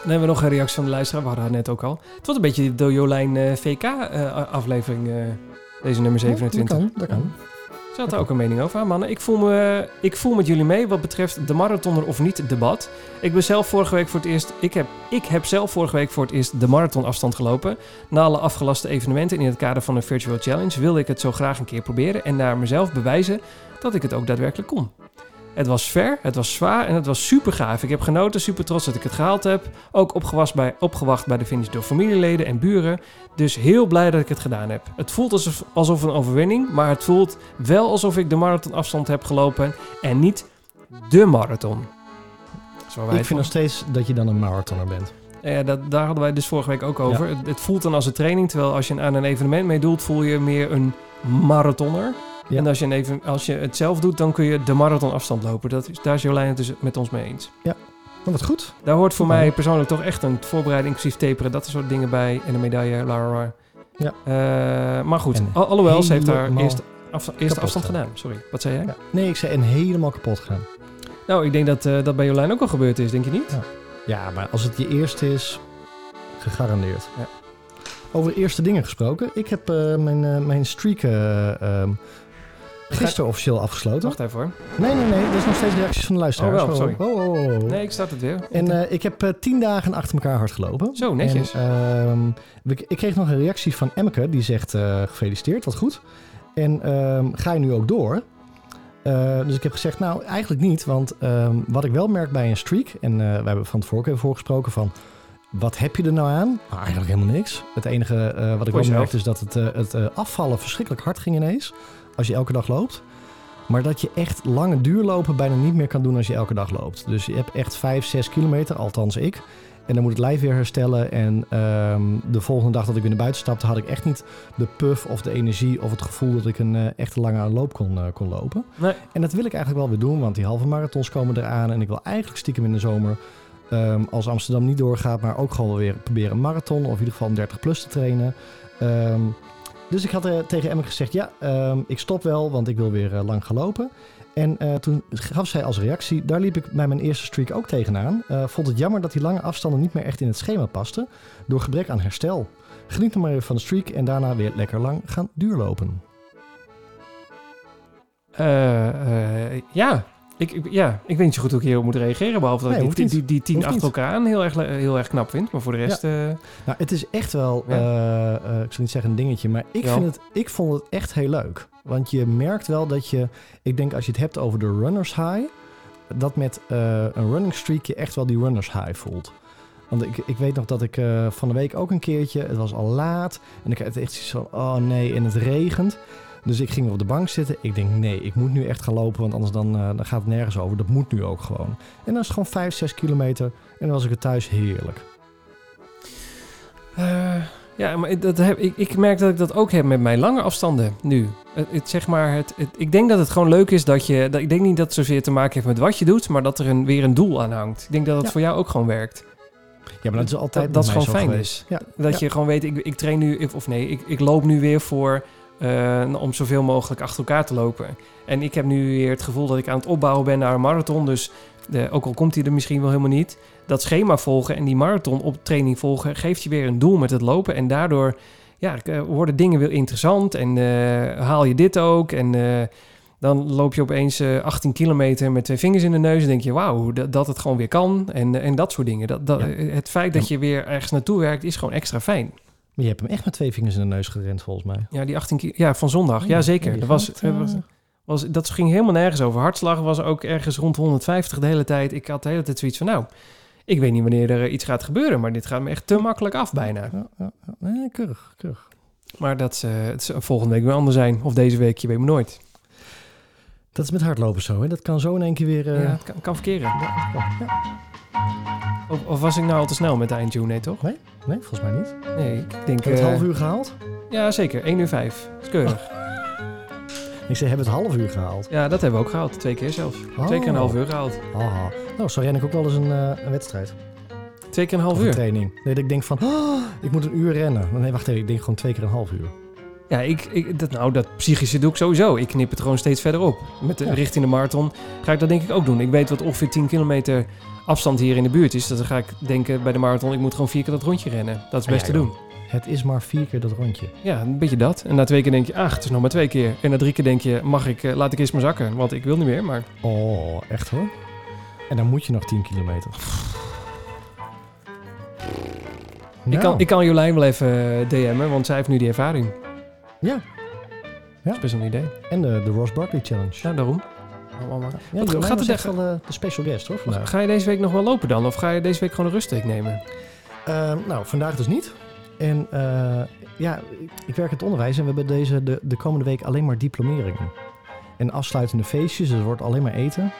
Dan hebben we nog een reactie van de luisteraar. We hadden haar net ook al. Het wordt een beetje de Jolijn eh, VK-aflevering, deze nummer 27. Dat kan, dat kan. Ze had er ook een mening over. Mannen, ik voel, me, ik voel met jullie mee wat betreft de marathoner of niet debat. Ik ben zelf vorige week voor het eerst... Ik heb, ik heb zelf vorige week voor het eerst de marathonafstand gelopen. Na alle afgelaste evenementen in het kader van een virtual challenge... wilde ik het zo graag een keer proberen... en naar mezelf bewijzen dat ik het ook daadwerkelijk kon. Het was ver, het was zwaar en het was super gaaf. Ik heb genoten, super trots dat ik het gehaald heb. Ook opgewacht bij, opgewacht bij de finish door familieleden en buren. Dus heel blij dat ik het gedaan heb. Het voelt alsof, alsof een overwinning, maar het voelt wel alsof ik de marathonafstand heb gelopen en niet de marathon. Ik vind nog steeds dat je dan een marathoner bent. Ja, dat, daar hadden wij dus vorige week ook over. Het, het voelt dan als een training, terwijl als je aan een evenement meedoet, voel je meer een marathoner. Ja. En als je, even, als je het zelf doet, dan kun je de marathonafstand lopen. Dat is, daar is Jolijn het dus met ons mee eens. Maar wat goed. Daar hoort voor mij persoonlijk toch echt een voorbereiding, inclusief taperen, dat soort dingen bij. En een medaille, la. Ja. Eh, maar goed, al, alhoewel, ze heeft afsta- eerste kapot afstand gedaan. gedaan. Sorry, wat zei jij? Ja. Nee, ik zei en helemaal kapot gaan. Nou, ik denk dat eh, dat bij Jolijn ook al gebeurd is, denk je niet? Ja. Ja, maar als het je eerste is, gegarandeerd. Ja. Over eerste dingen gesproken. Ik heb eh, mijn, mijn streak eh, ehm, gisteren officieel afgesloten. Wacht even hoor. Nee, nee, nee. Dat is nog steeds reacties van de luisteraars. Oh, wel, sorry. Oh, oh. Nee, ik start het weer. En eh, ik heb eh, tien dagen achter elkaar hard gelopen. Zo, netjes. En, ehm, ik kreeg nog een reactie van Emmeke. Die zegt eh, gefeliciteerd, wat goed. En ehm, ga je nu ook door? Dus ik heb gezegd, nou eigenlijk niet. Want ehm, wat ik wel merk bij een streak... en we hebben van tevoren ook even voorgesproken van... wat heb je er nou aan? Nou, eigenlijk helemaal niks. Het enige wat ik wel merkte is dat het, het afvallen verschrikkelijk hard ging ineens. Als je elke dag loopt. Maar dat je echt lange duurlopen bijna niet meer kan doen als je elke dag loopt. Dus je hebt echt 5, 6 kilometer, althans ik. En dan moet het lijf weer herstellen. En ehm, de volgende dag dat ik weer naar buiten stapte, had ik echt niet de puff of de energie of het gevoel dat ik een eh, echte lange loop kon, eh, kon lopen. Nee. En dat wil ik eigenlijk wel weer doen, want die halve marathons komen eraan. En ik wil eigenlijk stiekem in de zomer, ehm, als Amsterdam niet doorgaat, maar ook gewoon weer proberen een marathon of in ieder geval een 30 plus te trainen. Ehm, dus ik had eh, tegen Emma gezegd, ja, ehm, ik stop wel, want ik wil weer eh, lang gaan lopen. En eh, toen gaf zij als reactie, daar liep ik bij mijn eerste streak ook tegenaan. Vond het jammer dat die lange afstanden niet meer echt in het schema pasten, door gebrek aan herstel. Geniet nog maar even van de streak en daarna weer lekker lang gaan duurlopen. Ja. Ik, ik- ja, ik weet niet zo goed hoe ik hierop moet reageren. Behalve dat Nee, ik die, die, die tien achter elkaar aan heel erg, heel erg knap vind. Maar voor de rest... eh, Nou, het is echt wel, Ja. eh, eh, ik zal niet zeggen een dingetje, maar ik, vind het, ik vond het echt heel leuk. Want je merkt wel dat je, ik denk als je het hebt over de runners high, dat met een running streak je echt wel die runners high voelt. Want ik, ik weet nog dat ik van de week ook een keertje, het was al laat en ik had echt zoiets van, oh nee, en het regent. Dus ik ging op de bank zitten. Ik denk, nee, ik moet nu echt gaan lopen, want anders dan, eh, dan gaat het nergens over. Dat moet nu ook gewoon. En dan is het gewoon 5, 6 kilometer en dan was ik er thuis heerlijk. Eh, Ja, maar dat heb, ik, ik merk dat ik dat ook heb met mijn lange afstanden nu. Het, het, zeg maar, het, het- ik denk dat het gewoon leuk is dat je... Dat, ik denk niet dat het zozeer te maken heeft met wat je doet... maar dat er een, weer een doel aan hangt. Ik denk dat dat Ja. voor jou ook gewoon werkt. Ja, maar dat is altijd dat, dat is gewoon fijn geweest. dus. Ja, Dat ja. je gewoon weet, ik, ik train nu... Of nee, ik, ik loop nu weer voor... eh, om zoveel mogelijk achter elkaar te lopen. En ik heb nu weer het gevoel dat ik aan het opbouwen ben naar een marathon. Dus de, ook al komt hij er misschien wel helemaal niet... dat schema volgen en die marathon op training volgen... geeft je weer een doel met het lopen. En daardoor ja, eh, worden dingen weer interessant. En eh, haal je dit ook. En eh, dan loop je opeens eh 18 kilometer met twee vingers in de neus... en denk je, wauw, dat, dat het gewoon weer kan. En, eh, en dat soort dingen. Dat, dat, Ja. eh, Het feit dat je weer ergens naartoe werkt... is gewoon extra fijn. Maar je hebt hem echt met twee vingers in de neus gerend, volgens mij. Ja, die 18 ki- Ja, van zondag. Ja, zeker. je Dat, was, gaat, eh, was, was, dat ging helemaal nergens over. Hartslag was ook ergens rond 150 de hele tijd. Ik had de hele tijd zoiets van, nou... Ik weet niet wanneer er iets gaat gebeuren... maar dit gaat me echt te makkelijk af bijna. ja, ja, ja. Nee, keurig, keurig. Maar dat is, eh, het volgende week weer anders zijn. Of deze week, je weet maar nooit. Dat is met hardlopen zo, hè? Dat kan zo in één keer weer... eh, ja, het kan, kan verkeren. ja, ja. Of, of was ik nou al te snel met de eindtune? Nee, toch? Nee, volgens mij niet. Nee, ik denk... Heb je het eh, half uur gehaald? Ja, zeker. 1 uur 5. Dat is keurig. Ik zei, hebben het half uur gehaald? Ja, dat hebben we ook gehaald. Twee keer zelfs. Twee keer een Oh. half uur gehaald. Haha. Nou, zo ren ik ook wel eens een, eh, een wedstrijd. Twee keer een half Of een uur. training. Nee, dat ik denk van, oh, ik moet een uur rennen. Nee, wacht even, ik denk gewoon twee keer een half uur. Ja, ik, ik, dat, nou, dat psychische doe ik sowieso. Ik knip het gewoon steeds verder op. Met de, Ja. richting de marathon ga ik dat denk ik ook doen. Ik weet wat ongeveer 10 kilometer afstand hier in de buurt is. Dus dan ga ik denken bij de marathon, ik moet gewoon vier keer dat rondje rennen. Dat is best Ja, te joh. doen. Het is maar vier keer dat rondje. Ja, een beetje dat. En na twee keer denk je, ach, het is nog maar twee keer. En na drie keer denk je, mag ik, eh, laat ik eerst maar zakken. Want ik wil niet meer, maar... Oh, echt hoor. En dan moet je nog 10 kilometer. Ik, Nou, kan, ik kan Jolijn wel even eh, DM'en, want zij heeft nu die ervaring. Ja. Dat is best een idee. En de, de Ross Barkley Challenge. Ja, daarom. Ja, Wat gaat echt wel eh, de special guest hoor vandaag. Ga je deze week nog wel lopen dan? Of ga je deze week gewoon een rustweek nemen? Ehm, nou, vandaag dus niet. En eh, ja, ik, ik werk in het onderwijs en we hebben deze, de, de komende week alleen maar diplomeringen. En afsluitende feestjes, dus het wordt alleen maar eten.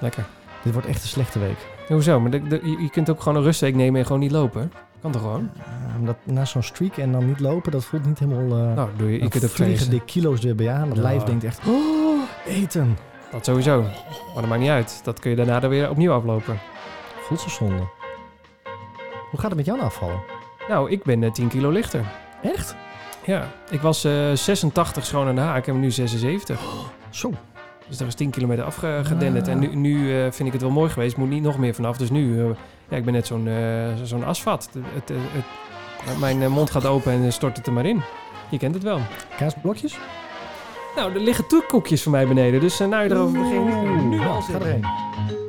Lekker. Dit wordt echt een slechte week. Hoezo? Maar de, je kunt ook gewoon een rustweek nemen en gewoon niet lopen. Kan toch gewoon? Ehm, dat, na zo'n streak en dan niet lopen, dat voelt niet helemaal... eh Nou, doe je. Kunt ook vliegen de kilo's er bij aan. Ja. lijf denkt echt, oh, eten. Dat sowieso. Maar dat maakt niet uit. Dat kun je daarna er weer opnieuw aflopen. Voelt zo zonde. Hoe gaat het met jouw afvallen? Nou, ik ben eh, 10 kilo lichter. Echt? Ja, ik was eh 86 schoon aan de haak. Ik heb nu 76. Zo. Dus daar is 10 kilometer afgedenderd. Ah. En nu, nu eh, vind ik het wel mooi geweest. Moet niet nog meer vanaf. Dus nu, eh, ja, ik ben net zo'n eh, zo'n asvat. Het, het, mijn eh, mond gaat open en stort het er maar in. Je kent het wel. Kaasblokjes? Nou, er liggen toekoekjes voor mij beneden. Dus eh, nou je erover begint, nu nou, al Ga zitten.